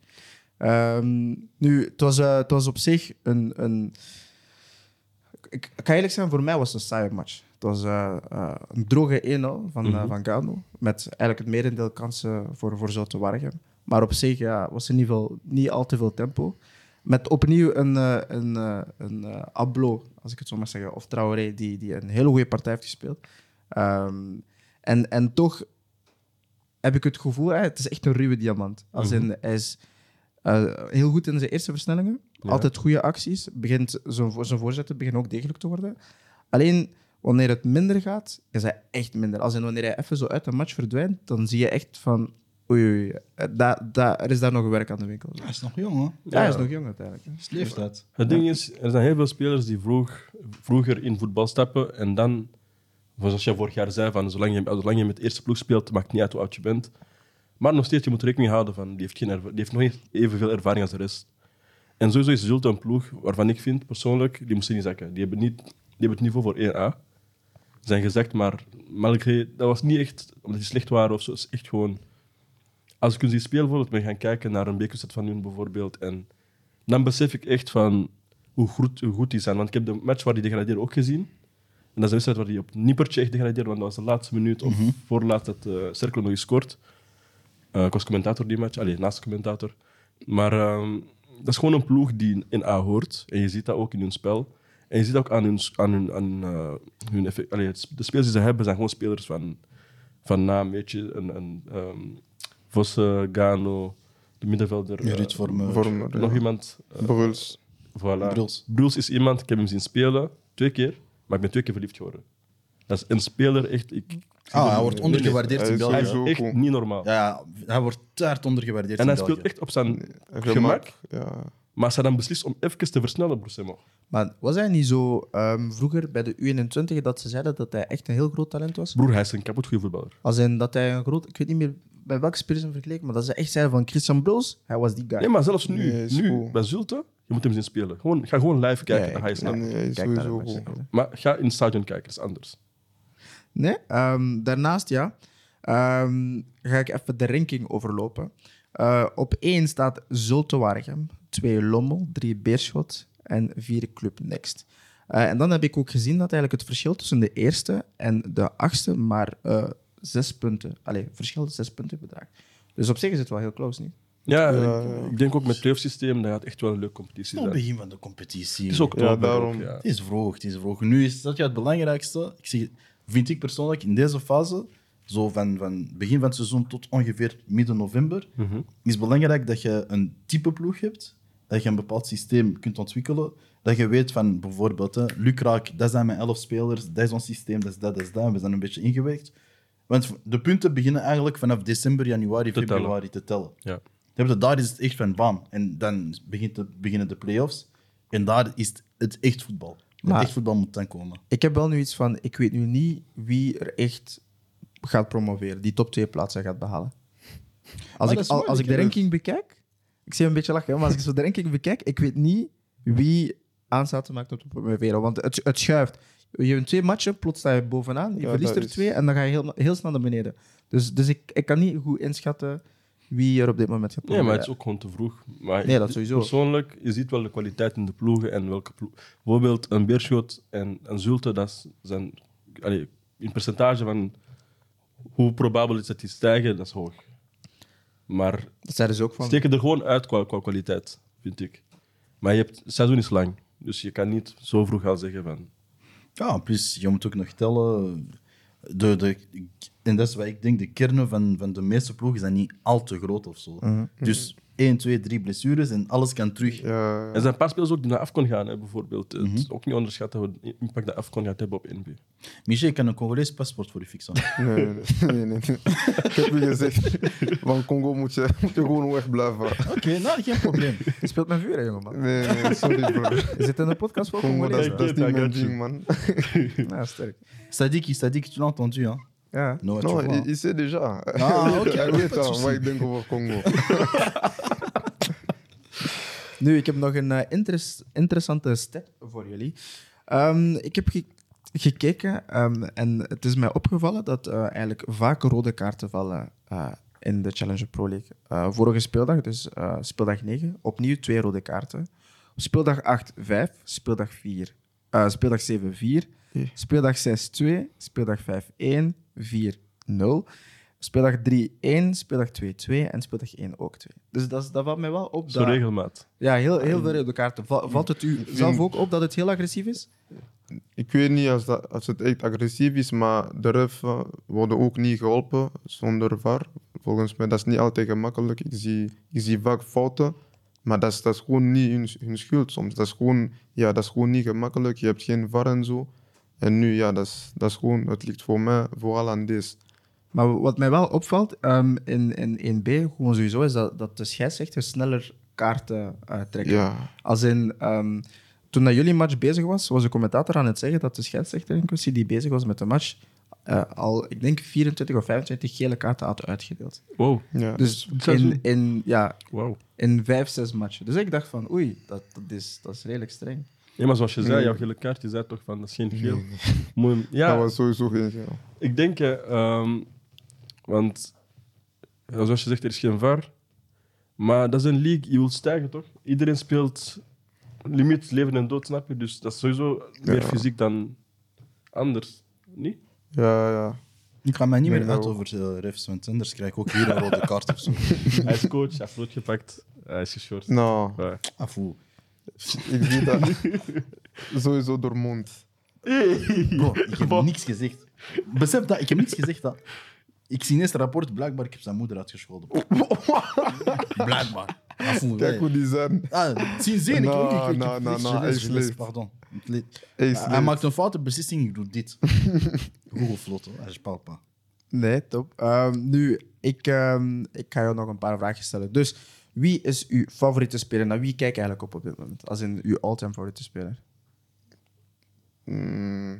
Ehm, nu, het was, eh, het was op zich een, een... ik, ga eerlijk zijn, voor mij was het een saaie match. Het was eh, eh, een droge 1-0 van, Mhm. van Gano. Met eigenlijk het merendeel kansen voor, voor Zoute Waregem. Maar op zich ja, was er in ieder geval niet al te veel tempo. Met opnieuw een, een, een Ablo, als ik het zo maar zeggen, of Traoré, die, die een hele goede partij heeft gespeeld. Ehm, en, en toch heb ik het gevoel, hè, het is echt een ruwe diamant. Als in, hij is eh, heel goed in zijn eerste versnellingen. Ja. Altijd goede acties. Begint, zijn, zijn voorzetten beginnen ook degelijk te worden. Alleen wanneer het minder gaat, is hij echt minder. Als in wanneer hij even zo uit de match verdwijnt, dan zie je echt van... Oei, oei, eh, da, da, er is daar nog werk aan de winkel. Hij is nog jong, hè? Ja, hij is nog jong uiteindelijk. Dat is leeftijd. Het ding is, er zijn heel veel spelers die vroeg, vroeger in voetbal stappen en dan, zoals je vorig jaar zei, van zolang je, zolang je met de eerste ploeg speelt, maakt niet uit hoe oud je bent. Maar nog steeds, je moet rekening houden van, die heeft, geen erva- die heeft nog niet evenveel ervaring als de rest. En sowieso is Zulte een ploeg waarvan ik vind, persoonlijk, die moesten niet zakken. Die hebben, niet, die hebben het niveau voor 1A. Zijn gezegd, maar malgré, dat was niet echt omdat die slecht waren of zo. Het is echt gewoon... Als ik hun zie spelen, bijvoorbeeld, ben gaan kijken naar een bekerset van hun bijvoorbeeld. En dan besef ik echt van hoe goed, hoe goed die zijn. Want ik heb de match waar die degraderen ook gezien. En dat is een wedstrijd waar die op Niepertje echt degradeerde, want dat was de laatste minuut of voorlaat dat uh, Cercle nog gescoord. Uh, ik was commentator die match, allee, naast commentator. Maar ehm, dat is gewoon een ploeg die in A hoort. En je ziet dat ook in hun spel. En je ziet ook aan hun, aan hun, aan, uh, hun effect, allee, de spelers die ze hebben zijn gewoon spelers van, van naam. Weet je, een, een, um, Vosse, Gano, de middenvelder. Ruud Vormer. Vormer, ja. Nog iemand. uh, Bruls. Voilà. Bruls. Bruls is iemand, ik heb hem zien spelen, twee keer, maar ik ben twee keer verliefd geworden. Dat is een speler, echt... Ik, Ah, hij wordt ondergewaardeerd Hij in België. Hij is echt cool. niet normaal. Ja, ja, hij wordt taart ondergewaardeerd en in hij speelt echt op zijn gemak. Gemak. Ja. Maar als hij dan beslist om even te versnellen, Brusselmo. Maar was hij niet zo ehm, vroeger bij de U21 dat ze zeiden dat hij echt een heel groot talent was? Broer, hij is een kapot goede voetballer. Als in dat hij een groot... Ik weet niet meer bij welke spelers hem vergeleken, maar dat ze echt zeiden van Christian Broos, hij was die guy. Nee, maar zelfs nu, Nee, nu cool. bij Zulte, je moet hem zien spelen. Gewoon, ga gewoon live kijken, Ja, dan ga je ik- snappen. Nee, hij is Kijk naar sowieso. Maar ga in het stadion kijken, dat is anders. Nee, ehm, daarnaast ja. Ehm, ga ik even de ranking overlopen. Eh, op 1 staat Zulte Waregem, 2 Lommel, 3 Beerschot en 4 Club Next. Eh, en dan heb ik ook gezien dat eigenlijk het verschil tussen de eerste en de achtste maar eh, zes punten, allee, verschil zes punten bedraagt. Dus op zich is het wel heel close, niet? Ja, Ja, ik, denk ook met het playoff systeem, dat gaat echt wel een leuke competitie zijn. het begin van de competitie. Het is ook Ja, daarom. ook, ja. Het is vroeg, het is vroeg. Nu is dat ja het belangrijkste. Ik zeg, vind ik persoonlijk in deze fase, zo van, van begin van het seizoen tot ongeveer midden november, Mhm. is belangrijk dat je een type ploeg hebt, dat je een bepaald systeem kunt ontwikkelen, dat je weet van bijvoorbeeld, hè, Lukraak, dat zijn mijn elf spelers, dat is ons systeem, dat is dat, dat is dat, we zijn een beetje ingewerkt. Want de punten beginnen eigenlijk vanaf december, januari, Te tellen. februari te tellen. Ja. Je Daar is het echt van bam. En dan begint de, beginnen de play-offs. En daar is het, het echt voetbal. Maar- echt voetbal moet dan komen. Ik heb wel nu iets van, ik weet nu niet wie er echt gaat promoveren, die top 2 plaatsen gaat behalen. Als, dat ik, al- als ik de ranking bekijk, ik zie je een beetje lachen, hè, maar als ik zo de ranking bekijk, ik weet niet wie aanstaat maakt om te promoveren. Want het, het schuift. Je hebt twee matchen, plots sta je bovenaan, je Ja, verliest er is- twee en dan ga je heel, heel snel naar beneden. Dus, dus ik, ik kan niet goed inschatten wie er op dit moment gaat Nee, maar het is ook gewoon te vroeg. Maar Nee, dat sowieso. Persoonlijk, je ziet wel de kwaliteit in de ploegen en welke ploeg. Bijvoorbeeld een Beerschot en een Zulte, dat zijn allee, in percentage van hoe probabel is dat die stijgen, dat is hoog. Maar Dat ze ook van. steken er gewoon uit qua, qua kwaliteit, vind ik. Maar je hebt, het seizoen is lang, dus je kan niet zo vroeg gaan zeggen van. Ja, plus je moet ook nog tellen. De, de, en dat is wat ik denk, de kernen van, van de meeste ploegen zijn niet al te groot of zo. Dus 1, 2, 3 blessures en alles kan terug. Ja, Er zijn een paar spelers ook die naar Afcon gaan, hè, bijvoorbeeld. Het is ook niet onderschatten hoe de impact dat Afcon gaat hebben op NB. Michel, ik kan een Congolees paspoort voor je fixen. nee, nee, nee, nee, nee. Ik heb je gezegd, van Congo moet je, moet je gewoon wegblijven. Oké, nou, geen probleem. Je speelt met vuur, hè, jongeman. Nee, nee, sorry bro. Je zit in een podcast voor Congo, dat, is- Congolezen. dat is niet mijn ding, man. Ja, sterk. Sadiki, Sadiki, tu l'as entendu, hein? Ja. No, tu Non, vois, il, il sait déjà. Ah, ok, Hij weet al wat ik denk over Congo. Nu, ik heb nog een eh, interes- interessante stat voor jullie. Ehm, ik heb ge- gekeken ehm, en het is mij opgevallen dat eh, eigenlijk vaak rode kaarten vallen eh, in de Challenger Pro League. Eh, vorige speeldag, dus eh, speeldag 9, opnieuw twee rode kaarten. Op speeldag 8, 5, speeldag 4, eh, speeldag 7-4, Ja. speeldag 6-2, speeldag 5-1, 4-0, speeldag 3-1, speeldag 2-2 en speeldag 1 ook 2. Dus dat, is- dat valt mij wel op. Zo Dat, regelmaat. ja, heel, heel veel op de kaarten. Va- Valt het u zelf ook op dat het heel agressief is? Ik weet niet als, dat, als het echt agressief is, maar de ref eh, worden ook niet geholpen zonder VAR. Volgens mij dat is niet altijd gemakkelijk. Ik zie, ik zie vaak fouten, maar dat is, dat is gewoon niet hun, hun schuld soms. Dat is, gewoon, ja, dat is gewoon niet gemakkelijk. Je hebt geen VAR en zo. En nu, ja, dat is, dat is gewoon, het ligt voor mij vooral aan deze. Maar wat mij wel opvalt ehm, in, in 1B, gewoon sowieso, is dat, dat de scheidsrechters sneller kaarten eh, trekken. Ja, Als in, ehm, toen dat jullie match bezig was, was de commentator aan het zeggen dat de scheidsrechter in kwestie die bezig was met de match eh, al, ik denk, 24 of 25 gele kaarten had uitgedeeld. Wow. ja. Dus in, in, ja, wow. in vijf, zes matchen. Dus ik dacht van, oei, dat, dat, is, dat is redelijk streng. Nee, maar zoals je zei, Nee. jouw gele kaart, je zei toch van, dat is geen geel. Moet- ja, dat was sowieso geen geel. ik denk, hè, ehm, want ja, zoals je zegt, er is geen VAR. Maar dat is een league, je wilt stijgen toch? Iedereen speelt limiet leven en dood, snap je? Dus dat is sowieso meer Ja. fysiek dan anders. Niet? Ja, ja. Ik ga mij niet Nee, meer uit nou. over uh, refs, want anders krijg ik ook hier een rode kaart of zo. Hij is coach, hij heeft rood gepakt, hij is geschorst. Nou, Ja. Afoe. Ik zie dat sowieso door mond. Bro, ik heb niks gezegd. Besef dat, ik heb niks gezegd. Dat. Ik zie ineens het rapport, blijkbaar, ik heb zijn moeder uitgescholden. blijkbaar. Afoe, Kijk hey. hoe die zijn. Ah, zien zin, ik ook. Nou, nou, nou, pardon. Hij maakt een foute beslissing, ik doe dit. Google vlot, hij is palpa. Nee, top. Ehm, nu, ik, ehm, ik ga jou nog een paar vragen stellen. Dus, wie is uw favoriete speler? Naar wie kijk je eigenlijk op op dit moment? Als in uw all-time favoriete speler? Mm,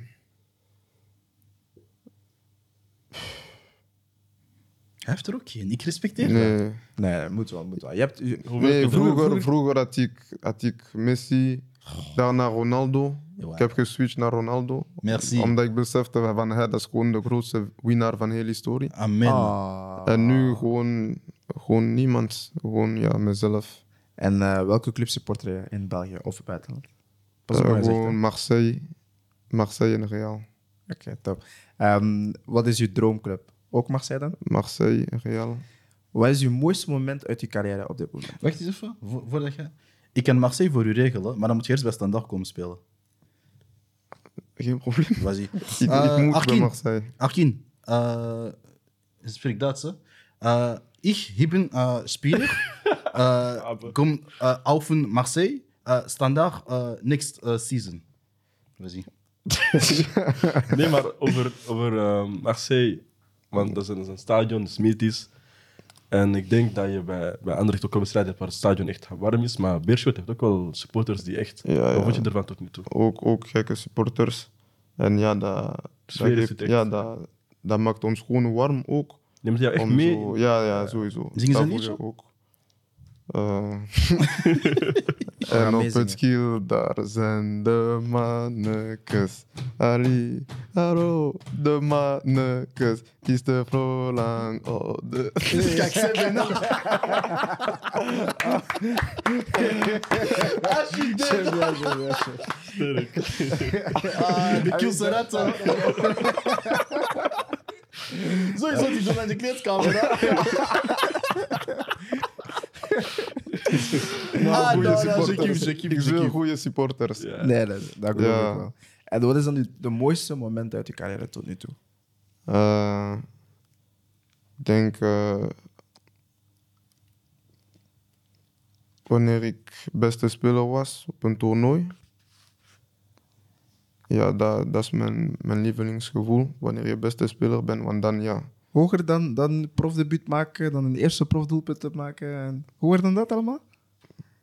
Hij heeft er ook geen. Ik respecteer dat. nee. Nee, dat moet wel, moet wel. Je hebt, nee, vroeger, vroeger had, ik, had ik Messi, daarna Ronaldo. Ja. Ik heb geswitcht naar Ronaldo. Merci. Omdat ik besefte van hij dat is gewoon de grootste winnaar van de hele historie. Amen. Ah. En nu gewoon, gewoon niemand. Gewoon ja, mezelf. En eh, welke club supporter je in België of buitenland? Pas Eh, op je zegt, gewoon Marseille. Marseille en Real. Oké, top. Ehm, wat is uw droomclub? Ook Marseille dan? Marseille en Real. Wat is uw mooiste moment uit uw carrière op dit moment? Wacht eens even, vo- voordat je... Ik kan Marseille voor u regelen, maar dan moet je eerst bij Standard komen spelen. Geen probleem. Was Ik, Uh, ik moet bij Arkin. Marseille. Arkin, spreek Duits, hè? Ich bin äh, Spieler, äh, kom äh, auf in Marseille, äh, Standard äh, next äh, season. Nee, maar over, over ehm, Marseille. Want dat is een, een stadion, dat is mythisch. En ik denk dat je bij, bij Anderlecht ook wel wedstrijden hebt waar het stadion echt warm is. Maar Beerschot heeft ook wel supporters die echt... Ja, Wat ja. vond je ervan tot nu toe? Ook, ook gekke supporters. En ja, dat, geeft- ja, dat, dat maakt ons gewoon warm ook. Neemt jou echt Om mee? Zo, ja, ja, sowieso. Zingen ze Dat een liedje? ook. Eh, en op meezingen. het kiel, daar zijn de mannekes. Ali, hallo, de mannekes. Is de vrolang, oh, de... Kijk, ze hebben nou. Ah, de Kielserata. Sowieso die doen aan de kleedkamer. hè? Ah, goede nou, nou, je supporters. je Ik je wil goede. Nee, nee, dat geloof Ja. ik wel. En wat is dan uw- de mooiste moment uit uw carrière tot nu toe? Eh, Ik denk eh, wanneer ik beste speler was op een toernooi. Ja, dat, dat is mijn, mijn lievelingsgevoel. Wanneer je beste speler bent, want dan ja. Hoger dan, dan profdebuut maken, dan een eerste profdoelpunt te maken. En hoger dan dat allemaal?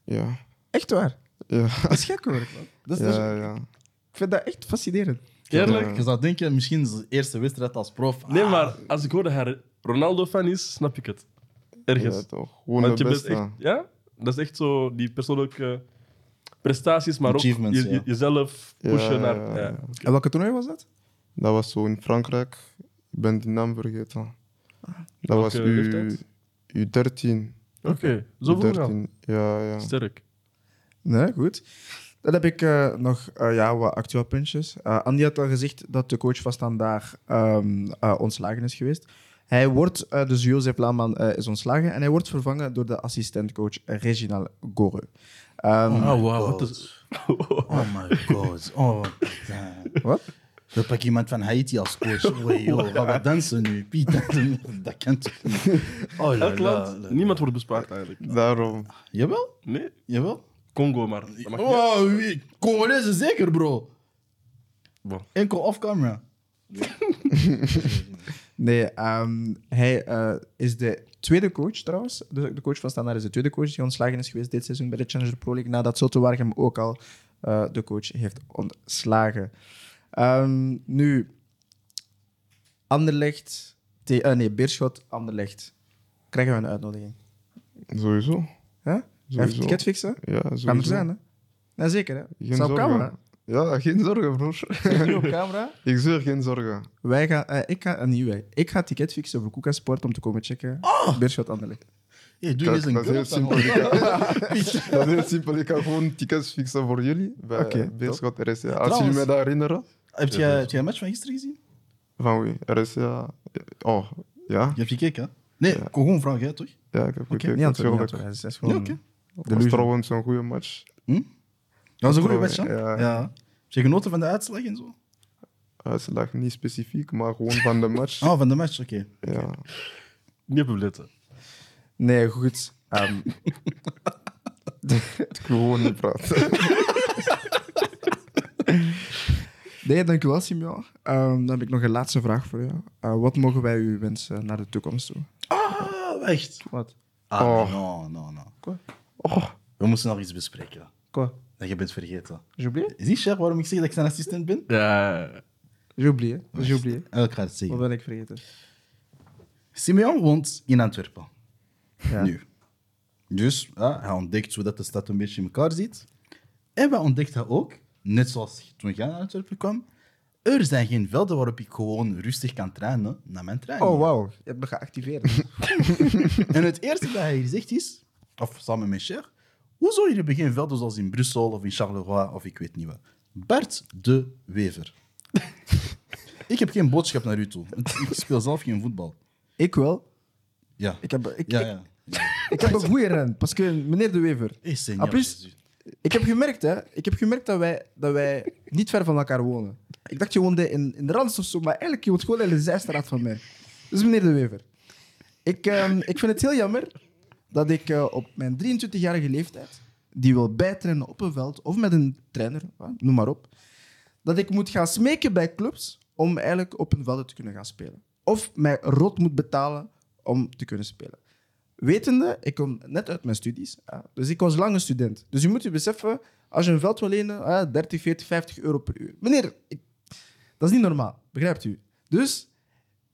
Ja, Echt waar? ja, Dat is gek hoor. man. Dat is, dat is- ja, ja. ik vind dat echt fascinerend. Eerlijk? Je zou denken, misschien zijn eerste wedstrijd als prof. Nee, Ah, maar als ik hoor dat hij Ronaldo-fan is, snap ik het. Ergens. Ja, toch. Gewoon Want de je bent beste. echt... Ja? Dat is echt zo die persoonlijke prestaties, maar ook je- ja. jezelf Ja, pushen naar... ja, Ja. ja. En welke toernooi was dat? Dat was zo in Frankrijk. Ik ben die naam vergeten. Dat was u, leeftijd? U13. Oké, zo vroeg al. U13. Ja, ja. Sterk. Nee, goed. Dan heb ik eh, nog eh, ja, wat actueel puntjes. Eh, Andy had al gezegd dat de coach van Standaard ehm, eh, ontslagen is geweest. Hij wordt, eh, dus Jozef Laman eh, is ontslagen en hij wordt vervangen door de assistentcoach Reginald Gore. Ehm, Oh, wow. God. Wat is... Oh my god. Oh. Wat? Dat pak iemand van Haiti als coach. Wee, joh, gaan we dansen nu? Piet, dat kan toch niet? Oh, la, Elk la, land, la. niemand wordt bespaard eigenlijk. Daarom. Jawel? Nee, Jawel? Congo maar. Niet. Oh, wie? Congolese zeker, bro. Bon. Enkel off-camera. Nee, ehm, hij eh, is de tweede coach trouwens. De, de coach van Standaard is de tweede coach die ontslagen is geweest dit seizoen bij de Challenger Pro League. Nadat hem ook al eh, de coach heeft ontslagen. Ehm, nu, Anderlecht... eh, nee, Beerschot, Anderlecht. Krijgen we een uitnodiging? Sowieso. Hè? Even Sowieso. ticket fixen? Ja, sowieso. Kan er zijn, hè? Nee, zeker, hè? Geen op camera. Ja, geen zorgen, broer. Nu op camera. Ik zweer geen zorgen. Wij gaan, eh, ik ga, eh, niet wij. Ik ga ticket fixen voor Koeka Sport om te komen checken. Beerschot Anderlecht. Hey, doe eens Kijk, een dat is heel simpel. Ik kan, dat is heel simpel. Ik kan gewoon tickets fixen voor jullie bij Oké, Beerschot RSA. Als Trouwens- jullie me dat herinneren. Heb jij heb jij een match van gisteren gezien? Van wie? RSA. Oh, ja. Je hebt gekeken, hè? Nee, ik kon gewoon vragen, hè, toch? Ja, ik heb gekeken. Niet antwoorden, niet natuurlijk. Het is Ja, gewoon... oké. Was Delusion. trouwens een goede match. Hm? Dat was een goede hè? ja. ja. Heb je genoten van de uitslag en zo? Uitslag niet specifiek, maar gewoon van de match. Oh, van de match, oké. Ja. Niet op letten. Nee, goed. Ehm, Ik wil gewoon niet praten. nee, dankjewel, Simeon. Ehm, dan heb ik nog een laatste vraag voor jou. Eh, wat mogen wij u wensen naar de toekomst toe? Ah, echt? Wat? Ah, Oh. no, no, no. Quoi? Oh, We moesten nog iets bespreken. Quoi? Dat je bent vergeten. Is die Cher waarom ik zeg dat ik zijn assistent ben? Ja. Oublié. Ah, Ik ga het Wat zeggen. ben ik vergeten? Simeon woont in Antwerpen. Ja. Nu. Dus ja, hij ontdekt zo dat de stad een beetje in elkaar zit. En wat ontdekt hij ook, net zoals toen jij naar Antwerpen kwam, er zijn geen velden waarop ik gewoon rustig kan trainen naar mijn training. Oh, wauw. Je hebt me geactiveerd. En het eerste dat hij hier zegt is, of samen met Cher, hier hebben geen velden zoals in Brussel of in Charleroi of ik weet niet wat. Bart de Wever. ik heb geen boodschap naar u toe. Ik speel zelf geen voetbal. ik wel. Ja. Ik heb, ik, Ja, ja. ik heb een goede ren. Parce que, meneer De Wever, Jésus. ik heb gemerkt, hè, ik heb gemerkt dat, wij, dat wij niet ver van elkaar wonen. Ik dacht, je woonde in, in de Randst of zo, maar eigenlijk je woont gewoon in de zijstraat van mij. Dus meneer De Wever, ik, ehm, ik vind het heel jammer dat ik eh, op mijn 23-jarige leeftijd, die wil bijtrainen op een veld of met een trainer, noem maar op, dat ik moet gaan smeken bij clubs om eigenlijk op een veld te kunnen gaan spelen. Of mij rot moet betalen om te kunnen spelen. Wetende, ik kom net uit mijn studies, dus ik was lang een student. Dus je moet je beseffen, als je een veld wil lenen, ja, 30, 40, 50 euro per uur. Meneer, dat is niet normaal, begrijpt u? Dus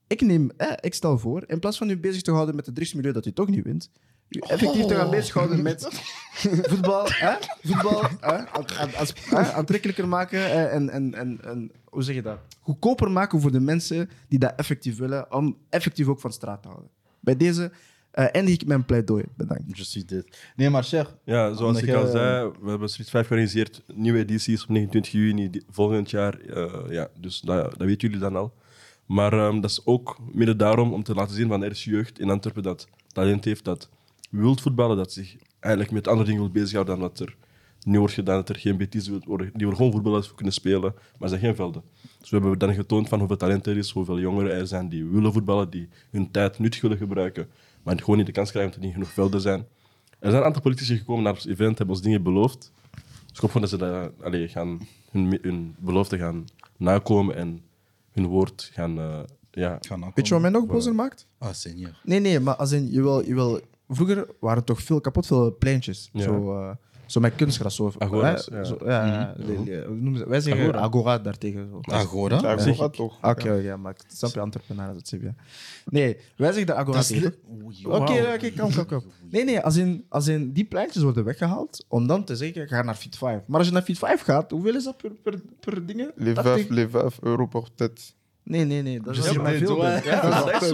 ik, neem, ik stel voor, in plaats van u bezig te houden met het drugsmilieu dat u toch niet wint, u effectief te gaan bezighouden met voetbal, hè? voetbal hè? Aantrekkelijker maken eh, en, en, en, en hoe zeg je dat? Goedkoper maken voor de mensen die dat effectief willen, om effectief ook van straat te houden. Bij deze eh eindig ik mijn pleidooi. Bedankt. Je suis dit. Nee, maar Cher, Ja, zoals ik al eh, zei, we hebben Street 5 georganiseerd. Nieuwe edities op 29 juni volgend jaar. Eh, ja, dus dat, dat weten jullie dan al. Maar ehm, dat is ook midden daarom om te laten zien van er is jeugd in Antwerpen dat talent heeft, dat wilt voetballen, dat zich eigenlijk met andere dingen wil bezighouden dan wat er nu wordt gedaan. Dat er geen BT's worden, die worden gewoon voetballers voor kunnen spelen, maar er zijn geen velden. Dus we hebben dan getoond van hoeveel talent er is, hoeveel jongeren er zijn die willen voetballen, die hun tijd nuttig willen gebruiken, maar gewoon niet de kans krijgen omdat er niet genoeg velden zijn. Er zijn een aantal politici gekomen naar ons event, hebben ons dingen beloofd. Dus ik hoop gewoon dat ze dat, allee, gaan, hun, hun belofte gaan nakomen en hun woord gaan... eh, ja. ik ga nakomen. Weet je wat mij nog bozer maakt? Ah, seigneur. Nee, nee, maar als in, je wil, je wil, vroeger waren er toch veel kapot veel pleintjes. Ja. Zo, eh, zo met kunstgras. Zo, Agoras, hè? ja. Zo, ja, ja, de- de- hoe noemen ze? Wij zeggen Agora. agora, daartegen. Zo. Agora? Ja, Agora toch. Oké, ja, maar ik snap je Antwerpenaren, dat zeg je. Nee, wij zeggen de agora Dat is tegen. le- Oké, oké, kom, kom, kom. Nee, nee, als in, als in die pleintjes worden weggehaald om dan te zeggen, ga naar Fit 5. Maar als je naar Fit 5 gaat, hoeveel is dat per, per, per dingen? Dat 5, tegen- les 5 euro per tête. Nee, nee, nee. Dat is Je als je zegt met veel bent. Ja, dat, is,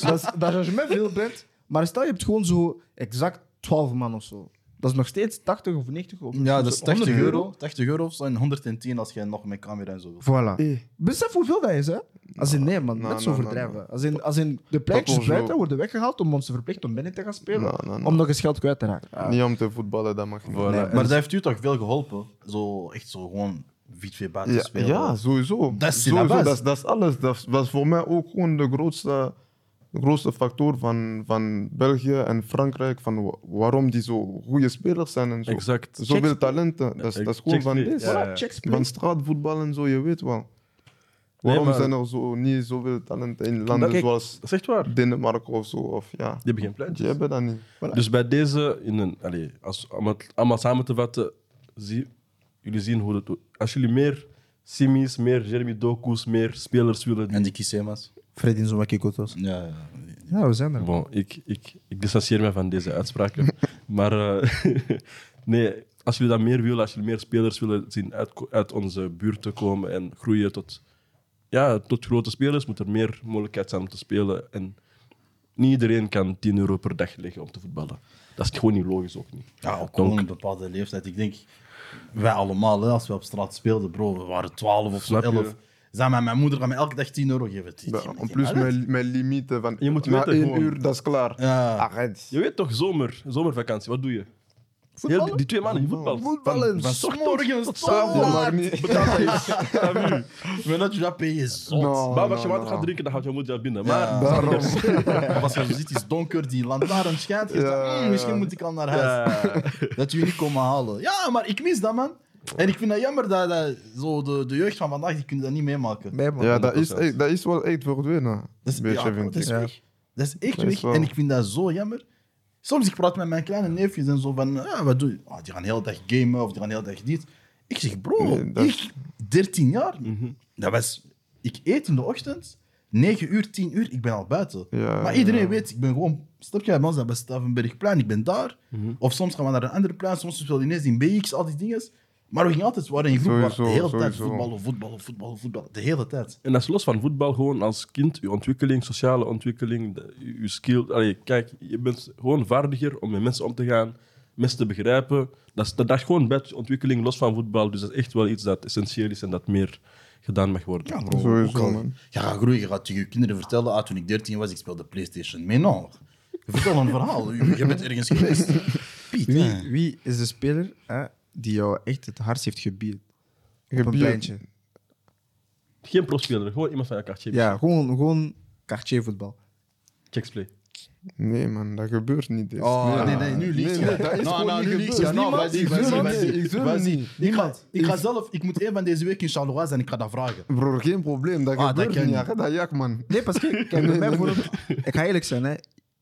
dat, is, dat is als je met veel bent. Maar stel je hebt gewoon zo exact 12 man of zo. Dat is nog steeds 80 of 90 of Ja, dat is 100 80 euro. 80 euro zijn 110 als jij nog met camera en zo wilt. Voilà. Eh. Besef hoeveel dat is, hè? Als in, nee, man, Nou, net zo nou, nou, verdrijven. Als in, als in de zo- buiten worden weggehaald om ons te verplichten om binnen te gaan spelen, Nou, nou, nou. om nog eens geld kwijt te raken. Ah, Niet om te voetballen, dat mag niet. Voilà. Nee, En Maar dat heeft u toch veel geholpen? Zo, echt zo gewoon vite buiten Ja, spelen. ja, sowieso. Dat is sowieso, dat, is- dat is alles. Dat was voor mij ook gewoon de grootste, de grootste factor van, van België en Frankrijk. Van wa- waarom die zo goede spelers zijn en zo. Exact. Zoveel talenten. Dat is, dat is gewoon van dit. ja, Van straatvoetbal en zo, je weet wel. Waarom maar- zijn er zo, niet zoveel talenten in landen Kijk, zoals Dat is echt waar. Die Denemarken of zo? Of, ja, hebben geen pleintjes. die hebben dat niet. Dus bij deze, in een, allez, als, om het allemaal samen te vatten, zie, jullie zien hoe het... Als jullie meer Simis, meer Jeremy Dokus, meer spelers willen... Die, En die Kisema's. Freddy Nzouaki-Kotos. Ja, ja. Ja, we zijn er. Bon, ik, ik, ik distancieer me van deze uitspraken. maar eh, nee, als jullie dat meer willen, als jullie meer spelers willen zien uit, uit onze buurt te komen en groeien tot, ja, tot grote spelers, moet er meer mogelijkheid zijn om te spelen. En niet iedereen kan 10 euro per dag leggen om te voetballen. Dat is gewoon niet logisch ook niet. Ja, ook gewoon een bepaalde leeftijd. Ik denk, wij allemaal, hè, als we op straat speelden, bro, we waren 12 of zo, Snap je? 11. Zei mijn, mijn moeder gaat me elke dag 10 euro geven. Die- En plus mijn, mijn limieten van Je moet na weten één gewoon. uur, dat is klaar. Ja. Je weet toch, zomer, zomervakantie, wat doe je? Heel, die, die twee maanden, je voetbalt. Voetballen. Van s tot avonds. maar niet. Mais là, tu vas payer zot. No. Maar als je no, water no. gaat drinken, dan gaat je moeder dat binnen. Maar Ja. Daarom. Of als je ziet, het is donker, die lantaarn schijnt. je Ja. zegt, "Hmm, misschien moet ik al naar huis. Ja. Dat je niet komen halen. Ja, maar ik mis dat, man. En ik vind het jammer dat, dat zo de, de jeugd van vandaag, die kunnen dat niet meemaken. Ja, dat is, 100%. echt- dat is wel echt verdwenen. Dat is, Beetje, ja, vind dat is ik. weg. Dat is echt Dat is weg. wel- En ik vind dat zo jammer. Soms ik praat met mijn kleine neefjes en zo van, ja, wat doe je? Ah, die gaan de hele dag gamen of die gaan de hele dag dit. Ik zeg, bro, Nee, dat- ik, 13 jaar, dat was, ik eet in de ochtend, 9 uur, 10 uur, ik ben al buiten. Ja, maar iedereen ja. weet, ik ben gewoon, snap je, bij ons dat bij Stavenbergplein, ik ben daar. Of soms gaan we naar een andere plein, soms spelen we ineens in BX, al die dingen. Maar we gingen altijd, we waren in groep, de Sowieso, hele tijd sowieso. voetballen, voetballen, voetballen, voetballen, de hele tijd. En dat is los van voetbal, gewoon als kind, je ontwikkeling, sociale ontwikkeling, de- je je skill. Allee, kijk, je bent gewoon vaardiger om met mensen om te gaan, mensen te begrijpen. Dat is, dat, dat is gewoon bij ontwikkeling, los van voetbal. Dus dat is echt wel iets dat essentieel is en dat meer gedaan mag worden. Ja, bro, Sowieso, ook al- man. Je gaat groeien, je gaat tegen je kinderen vertellen, ah, toen ik 13 was, ik speelde Playstation. Maar non. Vertel een verhaal. Je je bent ergens geweest. Piet, Wie, wie is de speler hè, die jou echt het hardst heeft gebied? Op een Gebied. pleintje. Geen pro-speler, gewoon iemand van je kaartje. Ja, gewoon, gewoon quartiervoetbal. Checksplay. Nee, man, dat gebeurt niet. eens. Oh, nee, nee, nu liegt nee, je. dat is Nou, gewoon nou, niet nu liegt gebeurd. Nou, Niemand- ik zweer niet, ik zweer Vas-y. niet. Ik ga, ik ga zelf, ik moet één van deze week in Charleroi zijn, ik ga dat vragen. Bro, geen probleem, dat Ah, dat gebeurt kan niet. Arrête dat jak, man. Nee, pas kijk, kijk bij mij bijvoorbeeld. Ik ga eerlijk zijn, hè.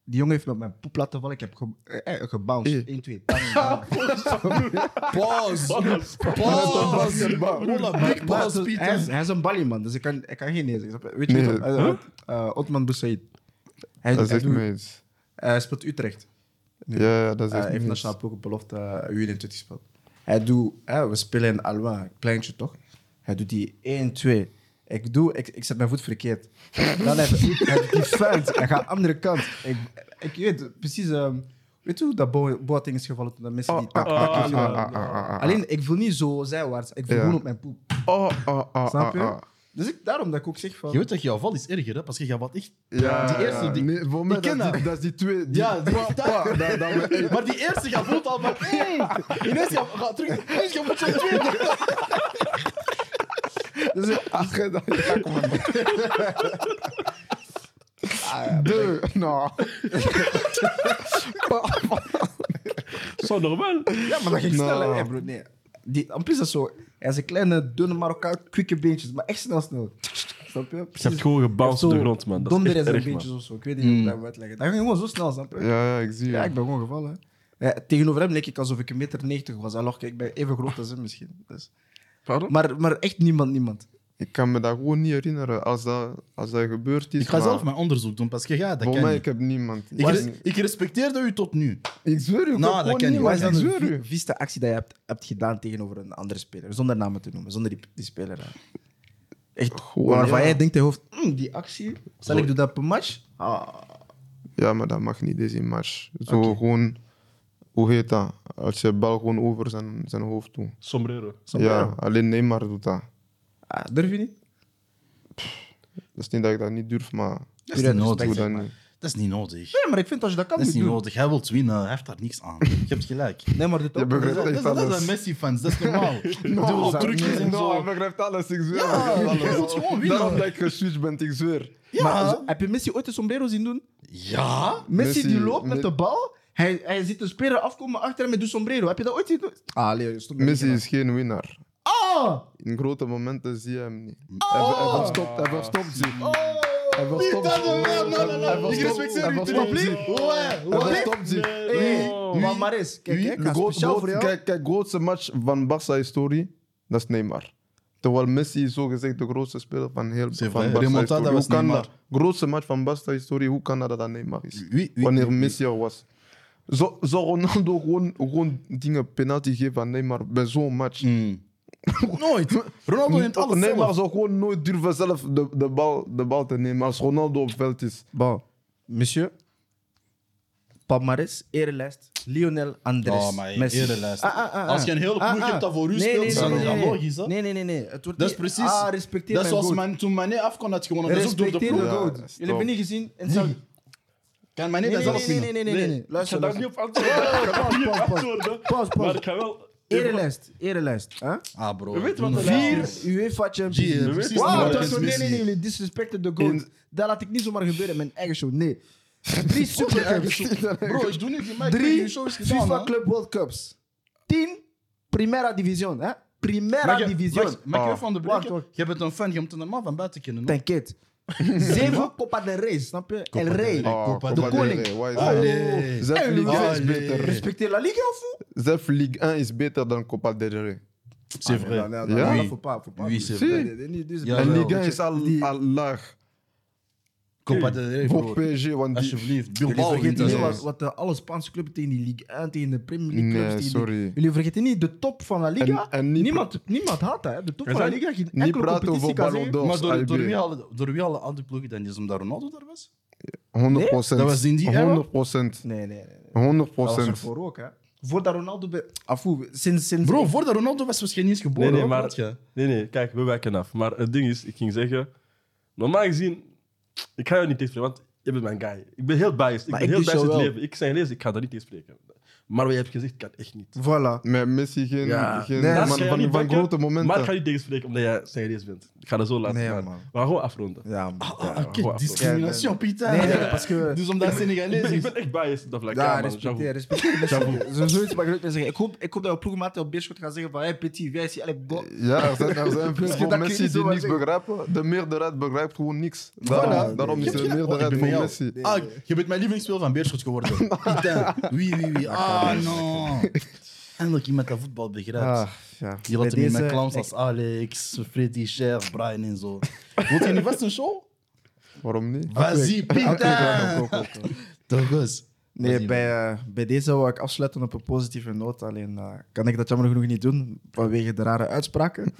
Die jongen heeft met mijn poep laten vallen. Ik heb ge, eh, eh, gebounced. Eh. 1, 2. Pause. Pause. Big pause, hij, is, hij is een ballie, man. Dus ik kan, ik kan geen nee zeggen. Weet je Nee. niet? Uh, uh, Otman Boussaïd. Hij, Dat hij, zegt doet- me iets. hij speelt Utrecht. Ja, ja, dat Eh, zegt Hij heeft nationale ploeg op belofte uh, U21 gespeeld. Hij doet, we spelen in Alouin, kleintje toch? Hij doet die 1, 2. Ik, doe, ik, ik zet mijn voet verkeerd. Dan hij, hij doet die fout. Hij gaat andere kant. Ik, ik weet precies. ehm, weet je hoe dat Bo- Boateng is gevallen toen dat Messi die Oh, tak ah, ah. Alleen, ik voel niet zo zijwaarts. Ik voel Ja. gewoon op mijn poep. Oh, oh, oh, Snap je? oh, oh. Dus ik, daarom dat ik ook zeg van... Je weet dat jouw val is erger, hè? Que jij valt echt... Ja, Die eerste, die- Nee, voor mij ik dat, dat. die, dat is die twee. Die, Ja, die- Pa, dat, dat, dat, Maar die eerste, je voelt al van... mm, Ineens, je gaat terug. Ineens, je moet zo tweede. Dus, Arrête dat jak, man. De, nou. Zo normaal. ja, maar dat ging Nou. snel, hè, bro. Nee. Die, en plus, dat is zo... Hij is een kleine, dunne Marokkaan, kwikke beentjes, maar echt snel, snel. Snap je? Je hebt gewoon gebounced op de grond, man. Dat is Donder erg, man. beentjes of zo. Ik weet niet hoe ik dat moet uitleggen. Dat ging gewoon zo snel, snap je? Ja, ja, ik zie Ja, ik ben gewoon gevallen. Ja, tegenover hem leek ik alsof ik een meter 90 was. Alors, ik ben even groot als hem misschien. Dus. Pardon? Maar, maar echt niemand, niemand. Ik kan me dat gewoon niet herinneren als dat, als dat gebeurd is. Ik ga maar zelf mijn onderzoek doen, dat Voor kan mij, niet. ik heb niemand. Ik, res- ik respecteerde u tot nu. Ik zweer u, ik Nou, heb dat gewoon kan niet. Wat niemand. is Ik dan de zweer u. vi- vieste actie dat je hebt, hebt gedaan tegenover een andere speler? Zonder namen te noemen, zonder die, die speler. hè. Echt, Gewoon, waarvan ja. jij denkt in je hoofd, "Hmm, die actie, zal ik doen dat op een match? Ah, Ja, maar dat mag niet deze match. Zo Oké. gewoon hoe heet dat? Als je bal gewoon over zijn, zijn hoofd doet. Sombrero. Ja, alleen Neymar doet dat. Ah, durf je niet? Dat is niet dat ik dat niet durf, maar Dat is niet nodig. doe dat zeg maar. niet. Dat is niet nodig. Nee, maar ik vind als je dat kan, Dat is niet doen. nodig. Hij wil winnen. Hij heeft daar niks aan. Je hebt gelijk. Nee, maar dit ook. begrijpt Dat, dat, dat zijn Messi-fans, dat is normaal. Doe op trucjes en No, zo. hij begrijpt alles, ik zweer. Ja, hij wil alles. gewoon winnen. Daarom dat ik geswitcht ben, ik zweer. Maar Ja. zo- heb je Messi ooit een sombrero zien doen? Ja? Messi, Messi- die loopt met Me- de bal. Hij, hij ziet een speler afkomen achter hem met de sombrero. Heb je dat ooit zien doen? Ah, met Messi is geen winnaar. Ah! In grote momenten zie je hem niet. Hij, hij verstopt, hij verstopt zich. Hij verstopt zich. Ik verstopt- respecteer hij u, verstopt zich. Ouais, Hij verstopt zich. Hey, Oh. maar Maris, kijk, kijk, De ga groot- speciaal groot- voor jou. Kijk, kijk, grootste match van Barça-historie, dat is Neymar. Terwijl Messi is zogezegd de grootste speler van heel van was Hoe kan dat? Grootste match van Barça-historie, hoe kan dat dat dat Neymar is? Wanneer Messi er was. Zou zou Ronaldo gewoon, gewoon dingen penalty geven aan Neymar bij zo'n match? Mm. Nooit. Ronaldo neemt alles Neymar zelf. zou gewoon nooit durven zelf de, de, bal, de bal te nemen als Ronaldo op veld is. Bon, monsieur. Palmares, erelijst. Lionel Andres. Oh, maar Messi. erelijst. Ah, ah, ah, ah. Als je een hele ploeg hebt dat voor u nee, speelt, nee, is nee, dat nee, wel nee. logisch, hè? Nee, nee, nee. nee. Het wordt Dat is niet- precies. Ah, respecteer Dat is mijn zoals man, toen Mané afkwam had gewonnen. Dat is ook door de Respecteer ploeg. Jullie hebben niet gezien? En Kan Mané Nee, dat nee, nee, nee, nee, nee, nee, nee. Ik Luister, ga daar niet luister. op antwoorden. Niet Pas, pas. Pas, Maar ik ga wel... Erelijst, erelijst. Huh? Ah, bro. We weten wat de. Vier UEFA Champions League. precies Wow, hetzelfde dat als is zo- nee, nee, nee, jullie disrespecten de goat. In- Dat laat ik niet zomaar gebeuren in mijn eigen show. Nee. Drie supercups. Bro, ik doe niet die. Drie Die show is gedaan, FIFA? Club World Cups. Tien Primera Division. Hè? Primera Division. Mag ik Ah. even Wacht, onderbreken? wacht. Je bent een fan, je moet er normaal van buiten kennen. hoor. T'inquiète. Zeven Copa del Rey, snap je? El del Rey. Rey. Oh, Copa Copa del del Koning. Rey, waar is Allee. dat? Zelf Hey, Ligue 1 is Allee. beter. Respecteer La Liga of hoe? Zelf Ligue 1 is beter dan Copa del Rey. C'est vrai. Ah, nee, nee, Ja? nee, Oui. faut pas, faut pas. Oui, c'est Si. Nee, nee, nee, niet dus- Ja, En wel. Ligue 1 is al, Die- al laag. Copa del Rey, Voor. PSG, want die... Alsjeblieft. Jullie Bilbao wint vergeten niet wat, wat de alle Spaanse clubs tegen die Ligue 1, tegen de Premier League clubs. Nee, tegen die- sorry. Jullie vergeten niet de top van La Liga. En- en niet niemand, niemand haat dat. Hè. De top Er van La zijn- Liga. Geen Niet enkele praten competitie over kan Ballon zeggen. d'Or. Maar door, door, wie hadden, door wie hadden al die ploegen dan? Is omdat Ronaldo daar was? 100 procent. Dat was in die era? 100 procent. Nee, nee, nee. nee. 100 Dat was procent. ervoor ook. Hè. Voordat Ronaldo... Bij... Afoe, sinds... sinds Bro, voordat Ronaldo was, was geen eens geboren. Nee, nee, hoor, maar, weet je. nee, nee, kijk, we wijken af. Maar het ding is, ik ging zeggen, normaal gezien, ik ga jou niet tegenspreken, want je bent mijn guy. Ik ben heel biased. Ik Maar ben ik heel biased in het leven. Ik zeg lezen, ik ga daar niet tegenspreken. Maar wat je hebt gezegd, kan echt niet. Voilà. Met Messi geen, Ja. geen Nee, van, Dat ga je van, niet van grote momenten. Maar ik ga niet tegenspreken omdat jij serieus bent. Ik ga dat zo laten Nee, gaan. man. We gaan gewoon afronden. Ja, man. Ah, Ja, ah, gewoon kijk, afronden. discrimination, putain. Nee, nee, parce que- Dus omdat Ik Senegalees ben, ik is. ben echt biased dat vlak. Ja, Ja, man, respecteer, respecteer. Zo, zoiets mag ik niet zeggen. Ik hoop, ik hoop dat je ploegmaten op Beerschot gaan zeggen van hey, Petit, wij zien, bo. Ja, er zijn, er zijn veel je Messi die niks begrijpen. De meerderheid begrijpt gewoon niks. Daarom, Voilà. daarom is. Oh, ik meerderheid voor. Messi. Ah, je bent mijn lievelingsspeler van Beerschot geworden. Putain. Oui, oui, oui. Ah, non. Eindelijk iemand dat voetbal begrijpt. Ah, ja. Je laat hem met clowns als Alex, Freddy, Cher, Brian en zo. Wilt je niet vast een show? Waarom niet? Vas-y. Toch eens. Nee, bij, eh, bij deze wil ik afsluiten op een positieve noot. Alleen eh, kan ik dat jammer genoeg niet doen, vanwege de rare uitspraken.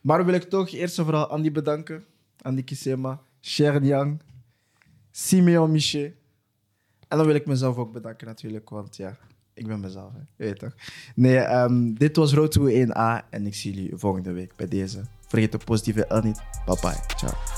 Maar wil ik toch eerst en vooral Andy bedanken. Andy Kisema, Sharon Yang, Simeon Miché. En dan wil ik mezelf ook bedanken natuurlijk, want ja, ik ben mezelf. Hè. Je weet toch? Nee, ehm, dit was Road to 1A en ik zie jullie volgende week bij deze. Vergeet de positieve L niet. Bye bye. Ciao.